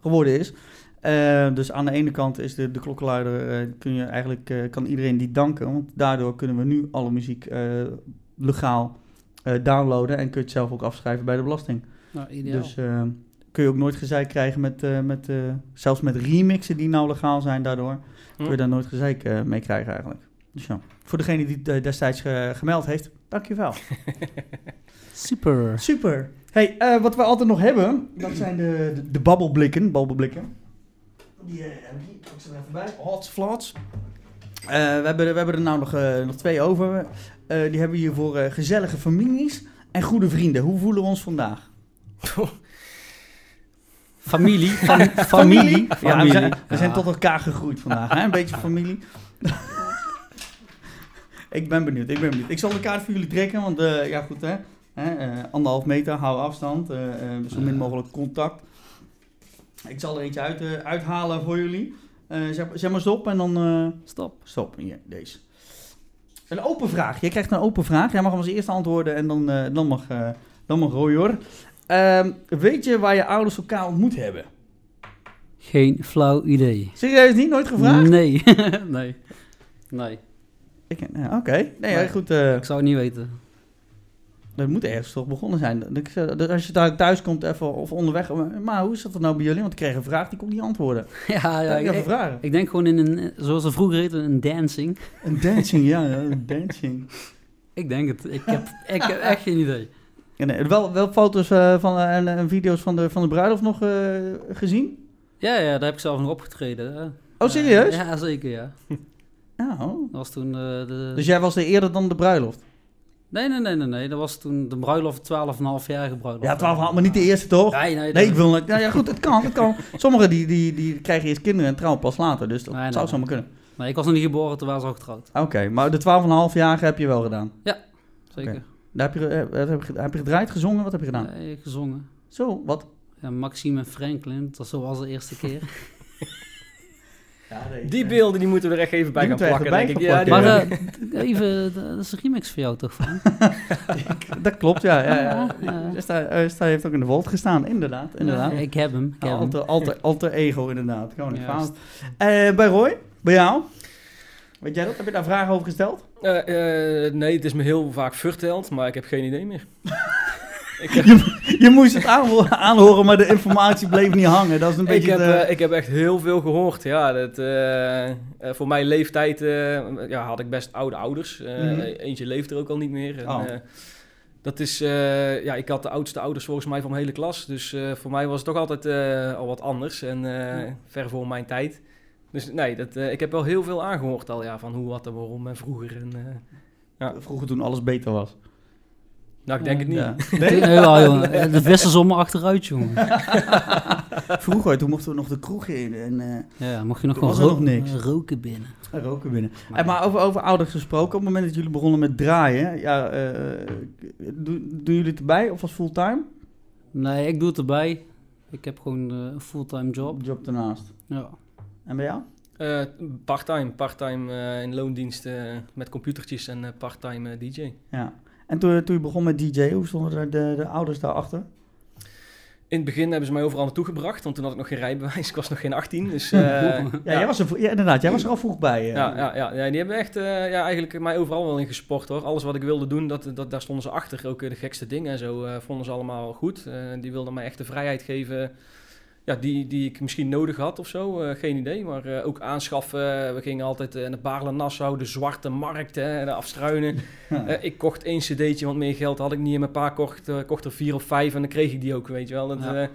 geworden is. Eh, dus aan de ene kant is de, de klokkenluider, eh, kun je eigenlijk, eh, kan iedereen die danken. Want daardoor kunnen we nu alle muziek legaal downloaden. En kun je het zelf ook afschrijven bij de belasting. Nou, ideaal. Dus kun je ook nooit gezeik krijgen met, met zelfs met remixen die nou legaal zijn daardoor. Kun je daar nooit gezeik mee krijgen eigenlijk. Dus ja, voor degene die het destijds ge- gemeld heeft, dankjewel. Super. Super. Hey, wat we altijd nog hebben, dat zijn de, de, de babbelblikken. babbelblikken. Die eh, heb ik hier, pak ze er even bij. Hots, flats. Eh, we, hebben, er- we hebben er nou nog, eh, nog twee over. Eh, die hebben we hier voor eh, gezellige families en goede vrienden. Hoe voelen we ons vandaag? Familie. fam- familie. Ja, we Familie. zijn, we zijn tot elkaar gegroeid vandaag. Hè? Een beetje familie. ik ben benieuwd, ik ben benieuwd. Ik zal de kaart voor jullie trekken, want eh, ja goed hè. hè eh, anderhalf meter, hou afstand. eh, eh, zo min mogelijk contact. Ik zal er eentje uit, eh, uithalen voor jullie. Eh, zeg, zeg maar stop en dan... eh, Stop. Stop, hier, deze. Een open vraag. Je krijgt een open vraag. Jij mag hem als eerste antwoorden en dan, eh, dan, mag, eh dan mag Roy hoor. Ehm, weet je waar je ouders elkaar ontmoet hebben? Geen flauw idee. Serieus niet? Nooit gevraagd? Nee. nee. Nee. Oké, nee, ja, goed. eh, Ik zou het niet weten. Dat moet ergens toch begonnen zijn. Dat Als je daar thuis komt even, of onderweg. Maar hoe is dat nou bij jullie? Want ik kreeg een vraag, die kon niet antwoorden. ja, ja, ik een ik, denk gewoon in een, zoals ze vroeger heette, een dancing. Een dancing, ja, een dancing. Ik denk het. Ik heb, ik heb echt geen idee. En, eh, wel, wel foto's eh, van, eh, en, en video's van de, van de bruiloft nog eh, gezien? Ja, ja, daar heb ik zelf nog opgetreden. hè. Oh, serieus? Eh, ja, zeker, ja. Oh. Dat was toen eh, de... Dus jij was er eerder dan de bruiloft? Nee, nee, nee, nee, nee. Dat was toen de bruiloft, 12,5-jarige bruiloft. Ja, 12 maar niet de eerste toch? Nee, nee. Nee, ik wil niet. Nou ja, goed, het kan. Het kan. Sommigen die, die, die krijgen eerst kinderen en trouwen pas later. Dus dat Nee, zou nee. zomaar kunnen. Nee, ik was nog niet geboren, toen waren ze al getrouwd. Oké, maar de 12,5-jarige heb je wel gedaan. Zeker. Oké. Daar heb je, eh, heb, je, heb je gedraaid, gezongen? Wat heb je gedaan? Nee, gezongen. Zo, wat? Ja, Maxime en Franklin, dat was de eerste keer. Nee, Die beelden die moeten we er echt even bij Die gaan plakken, even denk ik. gaan maar eh, even, dat is een remix voor jou toch? Van? Dat klopt, ja. ja, ja. Ja. Esta, Esta heeft ook in de Volt gestaan, inderdaad. inderdaad. Ja, ik heb hem. Ik heb hem. alter, alter, alter ego, inderdaad. Gewoon een Juist. fout. Eh, bij Roy, bij jou? Weet jij dat? Heb je daar vragen over gesteld? Eh, eh, nee, het is me heel vaak verteld, maar ik heb geen idee meer. ik heb, Je moest het aanho- aanhoren, maar de informatie bleef niet hangen. Dat is een ik, beetje... heb, de- eh, ik heb echt heel veel gehoord. Ja, dat, eh, eh, voor mijn leeftijd ja, had ik best oude ouders. Mhm. Eentje leeft er ook al niet meer. En, Oh. dat is, ja, ik had de oudste ouders volgens mij van mijn hele klas. Dus voor mij was het toch altijd al wat anders. En ver voor mijn tijd. Dus nee, dat, ik heb wel heel veel aangehoord al. Ja, van hoe, wat en waarom en vroeger. En, eh, Vroeger toen alles beter was. Nou, ik denk het niet. Ja. Nee, wel, jongen. De vissen zomaar achteruit, jongen. Vroeger, toen mochten we nog de kroeg in en eh, Ja, mocht je nog gewoon was nog ro- niks. roken binnen. roken binnen. Eh, maar over, over ouders gesproken, op het moment dat jullie begonnen met draaien, ja, eh, doen, doen jullie het erbij of als fulltime? Nee, ik doe het erbij. Ik heb gewoon eh, een fulltime job. Job daarnaast. Ja. En bij jou? Eh, parttime, parttime eh, in loondienst eh, met computertjes en parttime DJ. Ja. En toen, toen je begon met DJ, hoe stonden er de, de ouders daarachter? In het begin hebben ze mij overal naartoe gebracht, want toen had ik nog geen rijbewijs. Ik was nog geen 18, dus... eh, Ja, Jij was er, ja, inderdaad, jij was er al vroeg bij. eh. Ja, ja, ja, ja, die hebben echt eh, ja, eigenlijk mij overal wel in gesport hoor. Alles wat ik wilde doen, dat, dat, daar stonden ze achter. Ook de gekste dingen en zo vonden ze allemaal goed. Die wilden mij echt de vrijheid geven ja, die, die ik misschien nodig had of zo. Eh, geen idee, maar eh, ook aanschaffen. We gingen altijd eh, naar Baarle Nassau, de zwarte markt, hè, de afstruinen. Ja. Ik kocht één cd'tje, want meer geld had ik niet. En mijn pa kocht, kocht er vier of vijf en dan kreeg ik die ook, weet je wel. Dat, Ja.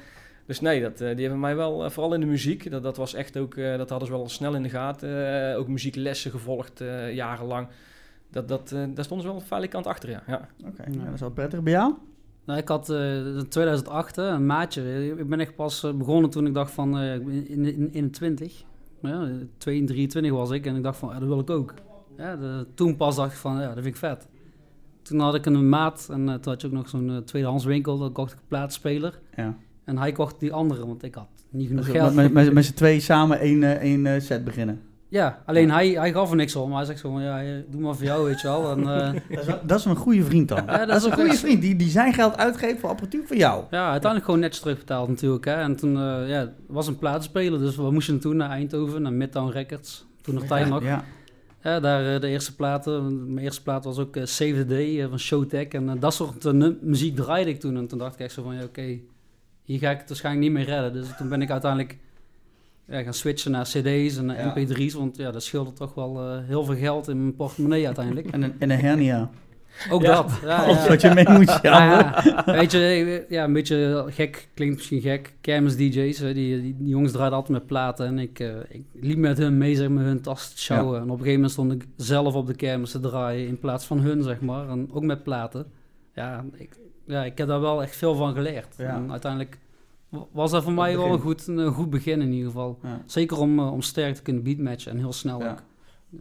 dus nee, dat, die hebben mij wel, vooral in de muziek, dat, dat was echt ook, dat hadden ze wel snel in de gaten. Ook muzieklessen gevolgd, jarenlang. Dat, dat, daar stonden ze wel veilig kant achter, ja. ja. Oké, nou, dat is wel prettig. Bij jou? Nou, ik had eh, in 2008 hè, een maatje. Ik ben echt pas eh, begonnen toen ik dacht van, ik ben in, in, 21. Ja, 2, 23 was ik en ik dacht van, ja, dat wil ik ook. Ja, de- toen pas dacht ik van, ja, dat vind ik vet. Toen had ik een maat en toen had je ook nog zo'n eh, tweedehands winkel. Dan kocht ik een plaatspeler. Ja. En hij kocht die andere, want ik had niet genoeg Dus geld. met, met, met z'n twee samen één, één set beginnen. Ja, alleen Hij, hij gaf er niks om. Maar hij zegt zo van, ja, eh, doe maar voor jou, weet je wel. En, eh, Dat is, wel- dat is een goede vriend dan. Ja, dat dat is een goede vriend die, die zijn geld uitgeeft voor apparatuur voor jou. Ja, uiteindelijk gewoon netjes terugbetaald natuurlijk. Hè. En toen uh, ja, was een plaatspeler, dus we moesten toen naar Eindhoven, naar Midtown Records. Toen nog tijd nog. Ja. Ja, daar uh, de eerste platen. Mijn eerste plaat was ook Save the Day van Showtech. En dat soort muziek draaide ik toen. En toen dacht ik echt zo van, ja, oké, okay, hier ga ik het waarschijnlijk niet meer redden. Dus toen ben ik uiteindelijk ja, gaan switchen naar cd's en naar Ja. mp3's. Want ja, dat scheelde toch wel uh, heel veel geld in mijn portemonnee uiteindelijk. En, een, en een hernia. Ook Ja. dat. Ja, Alles ja. wat je mee moet Ja. Weet je, ja, een beetje gek, klinkt misschien gek. Kermis DJ's, hè, die, die, die jongens draaiden altijd met platen. En ik, eh, ik liep met hun mee, zeg maar, hun tas te sjouwen. En op een gegeven moment stond ik zelf op de kermis te draaien in plaats van hun, zeg maar. En ook met platen. Ja, ik, ja, ik heb daar wel echt veel van geleerd. Ja. En uiteindelijk was dat voor mij wel een goed, een goed begin in ieder geval. Ja. Zeker om, eh, om sterk te kunnen beatmatchen en heel snel Ja. ook.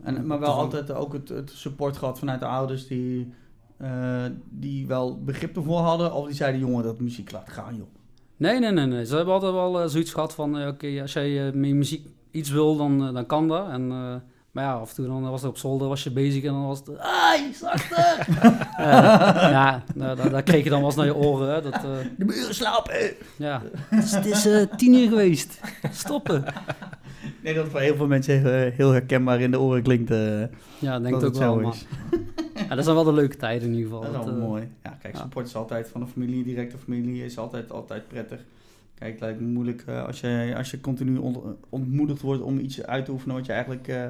En, maar wel altijd ook het, het support gehad vanuit de ouders die, eh, die wel begrip ervoor hadden. Of die zeiden, jongen, dat muziek laat gaan, joh. Nee, nee, nee, nee. Ze hebben altijd wel eh, zoiets gehad van, oké, als jij met muziek iets wil, dan, dan kan dat. En, maar ja, af en toe dan was het op zolder, was je bezig en dan was het, ai, zachter! Eh, ja, nou, dat, dat kreeg je dan wel eens naar je oren, hè. Dat, eh, De muren slapen! ja, het is, het is eh, tien uur geweest. Stoppen. denk dat het voor heel veel mensen heel, heel herkenbaar in de oren klinkt. eh, Ja, denk dat ik ook wel. Maar, ja, dat zijn wel de leuke tijden in ieder geval. Dat is wel mooi. Ja, kijk, ja. support is altijd van de familie, directe familie, is altijd, altijd prettig. Kijk, het lijkt me moeilijk eh, als, je, als je continu on- ontmoedigd wordt om iets uit te oefenen wat je eigenlijk eh,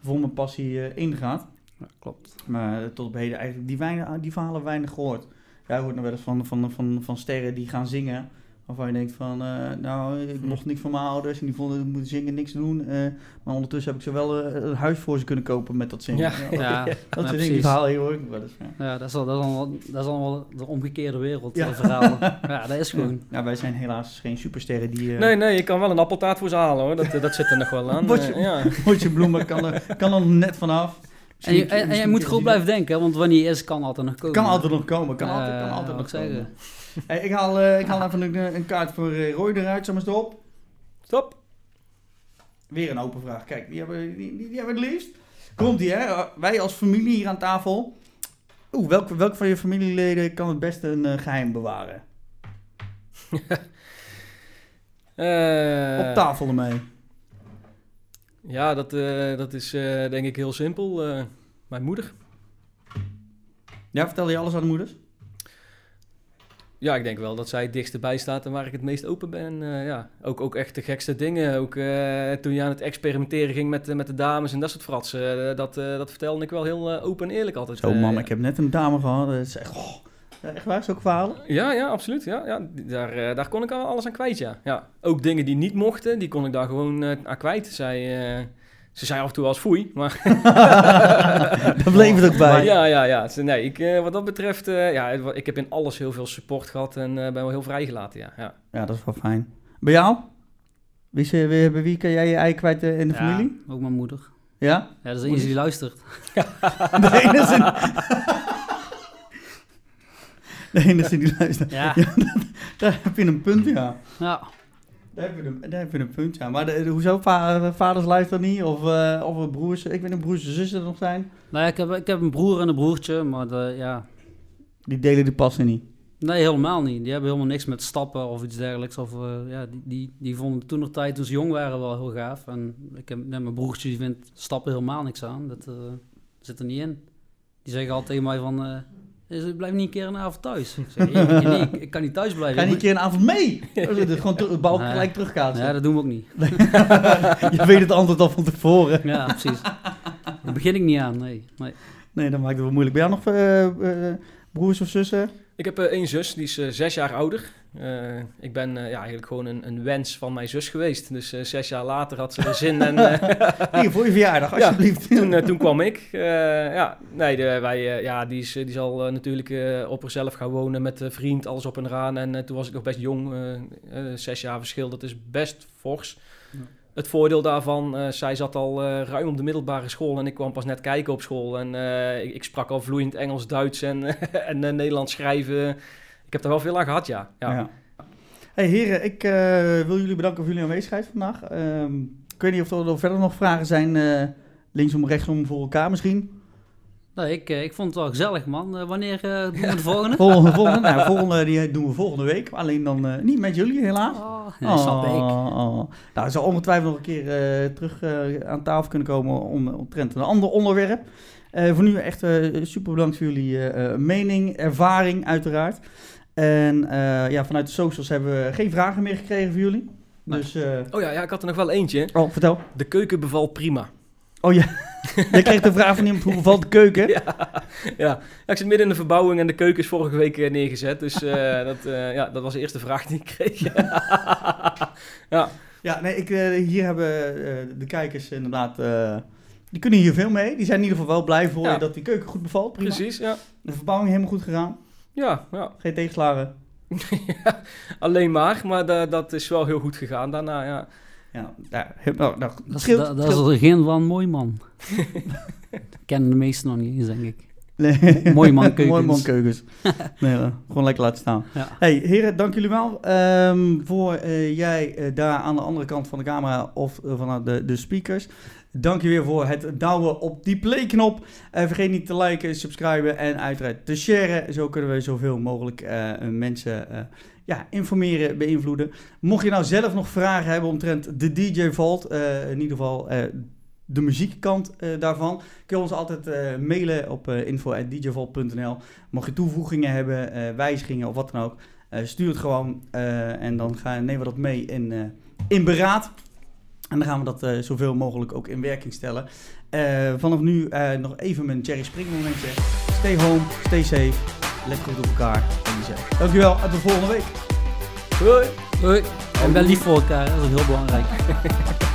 vol met passie eh, ingaat. ja, klopt. Maar tot op heden eigenlijk die, weinig, die verhalen weinig gehoord. Jij hoort nog wel eens van, van, van, van sterren die gaan zingen. Waarvan je denkt van, eh, nou, ik mocht niks van mijn ouders en die vonden ik moet zingen, niks doen. eh, maar ondertussen heb ik ze wel eh, een huis voor ze kunnen kopen met dat zingen. Ja. Ja, Ja, dat ja, die precies. verhalen hier hoor ik wel eens. Ja. Dat is, al, dat, is al, dat is allemaal de omgekeerde wereld, Ja. ja. verhalen. Ja, dat is gewoon. Ja, wij zijn helaas geen supersterren die... Nee, nee, ik kan wel een appeltaart voor ze halen hoor. Dat, dat zit er nog wel aan. Eh, ja. Bloemen kan er, kan er net vanaf. En je, en, en je moet goed blijven denken, want wanneer is, kan altijd nog komen. Kan altijd nog komen, kan altijd, kan altijd nog zeggen. komen. Hey, ik, haal, eh, ik haal even een, een kaart voor eh, Roy eruit, zeg maar stop. Stop. Weer een open vraag. Kijk, die hebben, die, die, die hebben het liefst. Komt die, hè? Uh, Wij als familie hier aan tafel. Oeh, welk, welk van je familieleden kan het beste een eh, geheim bewaren? Eh, Op tafel ermee. Ja, dat, eh, dat is eh, denk ik heel simpel. Eh, mijn moeder. Ja, vertel je alles aan de moeders? Ja, ik denk wel dat zij het dichtst bij staat en waar ik het meest open ben. Eh, ja. ook, ook echt de gekste dingen. Ook eh, toen je aan het experimenteren ging met, eh, met de dames en dat soort fratsen. dat, dat vertelde ik wel heel open en eerlijk altijd. Zo Eh, man, ik heb net een dame gehad. Dat is echt, oh, echt waar, zulke verhalen? Ja, ja, absoluut. Ja, ja. Daar, daar kon ik al alles aan kwijt, ja. ja. Ook dingen die niet mochten, die kon ik daar gewoon aan kwijt. Zij, ze zei af en toe als foei, maar... Daar bleef het ook bij. Ja, ja, ja. Ze- Nee, ik, eh, wat dat betreft, eh, ja, ik heb in alles heel veel support gehad en eh, ben wel heel vrijgelaten, ja. ja. Ja, dat is wel fijn. Bij jou? Wie, wie, bij wie kan jij je ei kwijt in de Ja, familie? ook mijn moeder. Ja? Ja, dat is de enige die luistert. De enige die... De enige die luistert. Ja, Daar heb je een punt, ja. ja. Daar heb je een, daar heb je een punt, ja. Maar de, de- hoezo va- vaders luisteren niet? Of, eh of broers? Ik weet niet of broers en zussen er nog zijn. Nou ja, ik heb, ik heb een broer en een broertje, maar de, ja... Die delen die passen niet. Nee, helemaal niet. Die hebben helemaal niks met stappen of iets dergelijks. Of, eh, ja, die, die, die vonden toen nog tijd, toen ze jong waren, wel heel gaaf. En ik heb, nee, mijn broertje die vindt stappen helemaal niks aan. Dat eh, zit er niet in. Die zeggen altijd tegen mij van... "Eh, blijf niet een keer een avond thuis. Ik zeg, nee, nee, ik, ik kan niet thuis blijven. Ga je niet een keer een avond mee? Ja. Dat is het gewoon het bal Nee. gelijk terugkaatsen. Ja, dat doen we ook niet. Je weet het antwoord al van tevoren. Ja, precies. Daar begin ik niet aan, nee. nee. Nee, dat maakt het wel moeilijk. Ben jij nog eh, eh, broers of zussen? Ik heb eh, één zus, die is eh, zes jaar ouder. Eh, ik ben eh, ja, eigenlijk gewoon een, een wens van mijn zus geweest. Dus eh, zes jaar later had ze er zin en Hier, voor je verjaardag, Ja, alsjeblieft. toen, toen kwam ik. Ja, nee, de, wij, ja, die, is, die zal natuurlijk op zichzelf gaan wonen met een vriend, alles op en eraan. En toen was ik nog best jong, zes jaar verschil, dat is best fors. Ja. Het voordeel daarvan, zij zat al ruim op de middelbare school en ik kwam pas net kijken op school. En ik, ik sprak al vloeiend Engels, Duits en, en Nederlands schrijven. Ik heb er wel veel aan gehad, ja. ja. Ja. Hey heren, ik eh, wil jullie bedanken voor jullie aanwezigheid vandaag. Ehm, ik weet niet of er verder nog vragen zijn, eh, linksom, rechtsom voor elkaar misschien. Nee, ik, eh, ik vond het wel gezellig, man. Wanneer eh, doen we de volgende? Volgende, volgende, nou, volgende die doen we volgende week, alleen dan eh, niet met jullie helaas. Oh, ja, snap ik. Oh, oh. Nou, zal ongetwijfeld nog een keer eh, terug aan tafel kunnen komen om, omtrent een ander onderwerp. Eh, voor nu echt eh, super bedankt voor jullie eh, eh, mening, ervaring uiteraard. En eh, ja, vanuit de socials hebben we geen vragen meer gekregen voor jullie. Nee. Dus, eh, Oh ja, ja, ik had er nog wel eentje. oh, vertel. De keuken bevalt prima. Oh ja, jij kreeg de vraag van iemand hoe bevalt de keuken? Ja, ja. ik zit midden in de verbouwing en de keuken is vorige week eh, neergezet. Dus dat, ja, dat was de eerste vraag die ik kreeg. ja. Ja, nee, ik, hier hebben de kijkers inderdaad, die kunnen hier veel mee. Die zijn in ieder geval wel blij voor Ja. je dat die keuken goed bevalt. Prima. Precies, ja. De verbouwing helemaal goed gegaan. Ja, ja. Geen tegenslagen. Alleen maar, maar da- dat is wel heel goed gegaan daarna, ja. Ja, nou, nou, Dat is, scheelt- dat, dat is er geen van mooi man. Kennen de meesten nog niet eens, denk ik. Nee. Mooi man keukens. Mooi man keukens. nee, eh, gewoon lekker laten staan. Ja. Hey, heren, dank jullie wel. Ehm, voor eh, jij eh, daar aan de andere kant van de camera of uh, vanuit de, de speakers. Dank je weer voor het douwen op die playknop. Eh vergeet niet te liken, subscriben en uiteraard te sharen. Zo kunnen we zoveel mogelijk eh, mensen eh, ja, informeren, beïnvloeden. Mocht je nou zelf nog vragen hebben omtrent de DJ Vault, in ieder geval de muziekkant daarvan, kun je ons altijd mailen op uh. Mocht je toevoegingen hebben, wijzigingen of wat dan ook, stuur het gewoon en dan gaan, nemen we dat mee in, in beraad. En dan gaan we dat eh, zoveel mogelijk ook in werking stellen. Eh, vanaf nu eh, nog even mijn Jerry Spring momentje. Stay home, stay safe, let goed op elkaar en jezelf. Dankjewel, en tot volgende week. Hoi! Hoi. En ben lief voor elkaar, dat is ook heel belangrijk.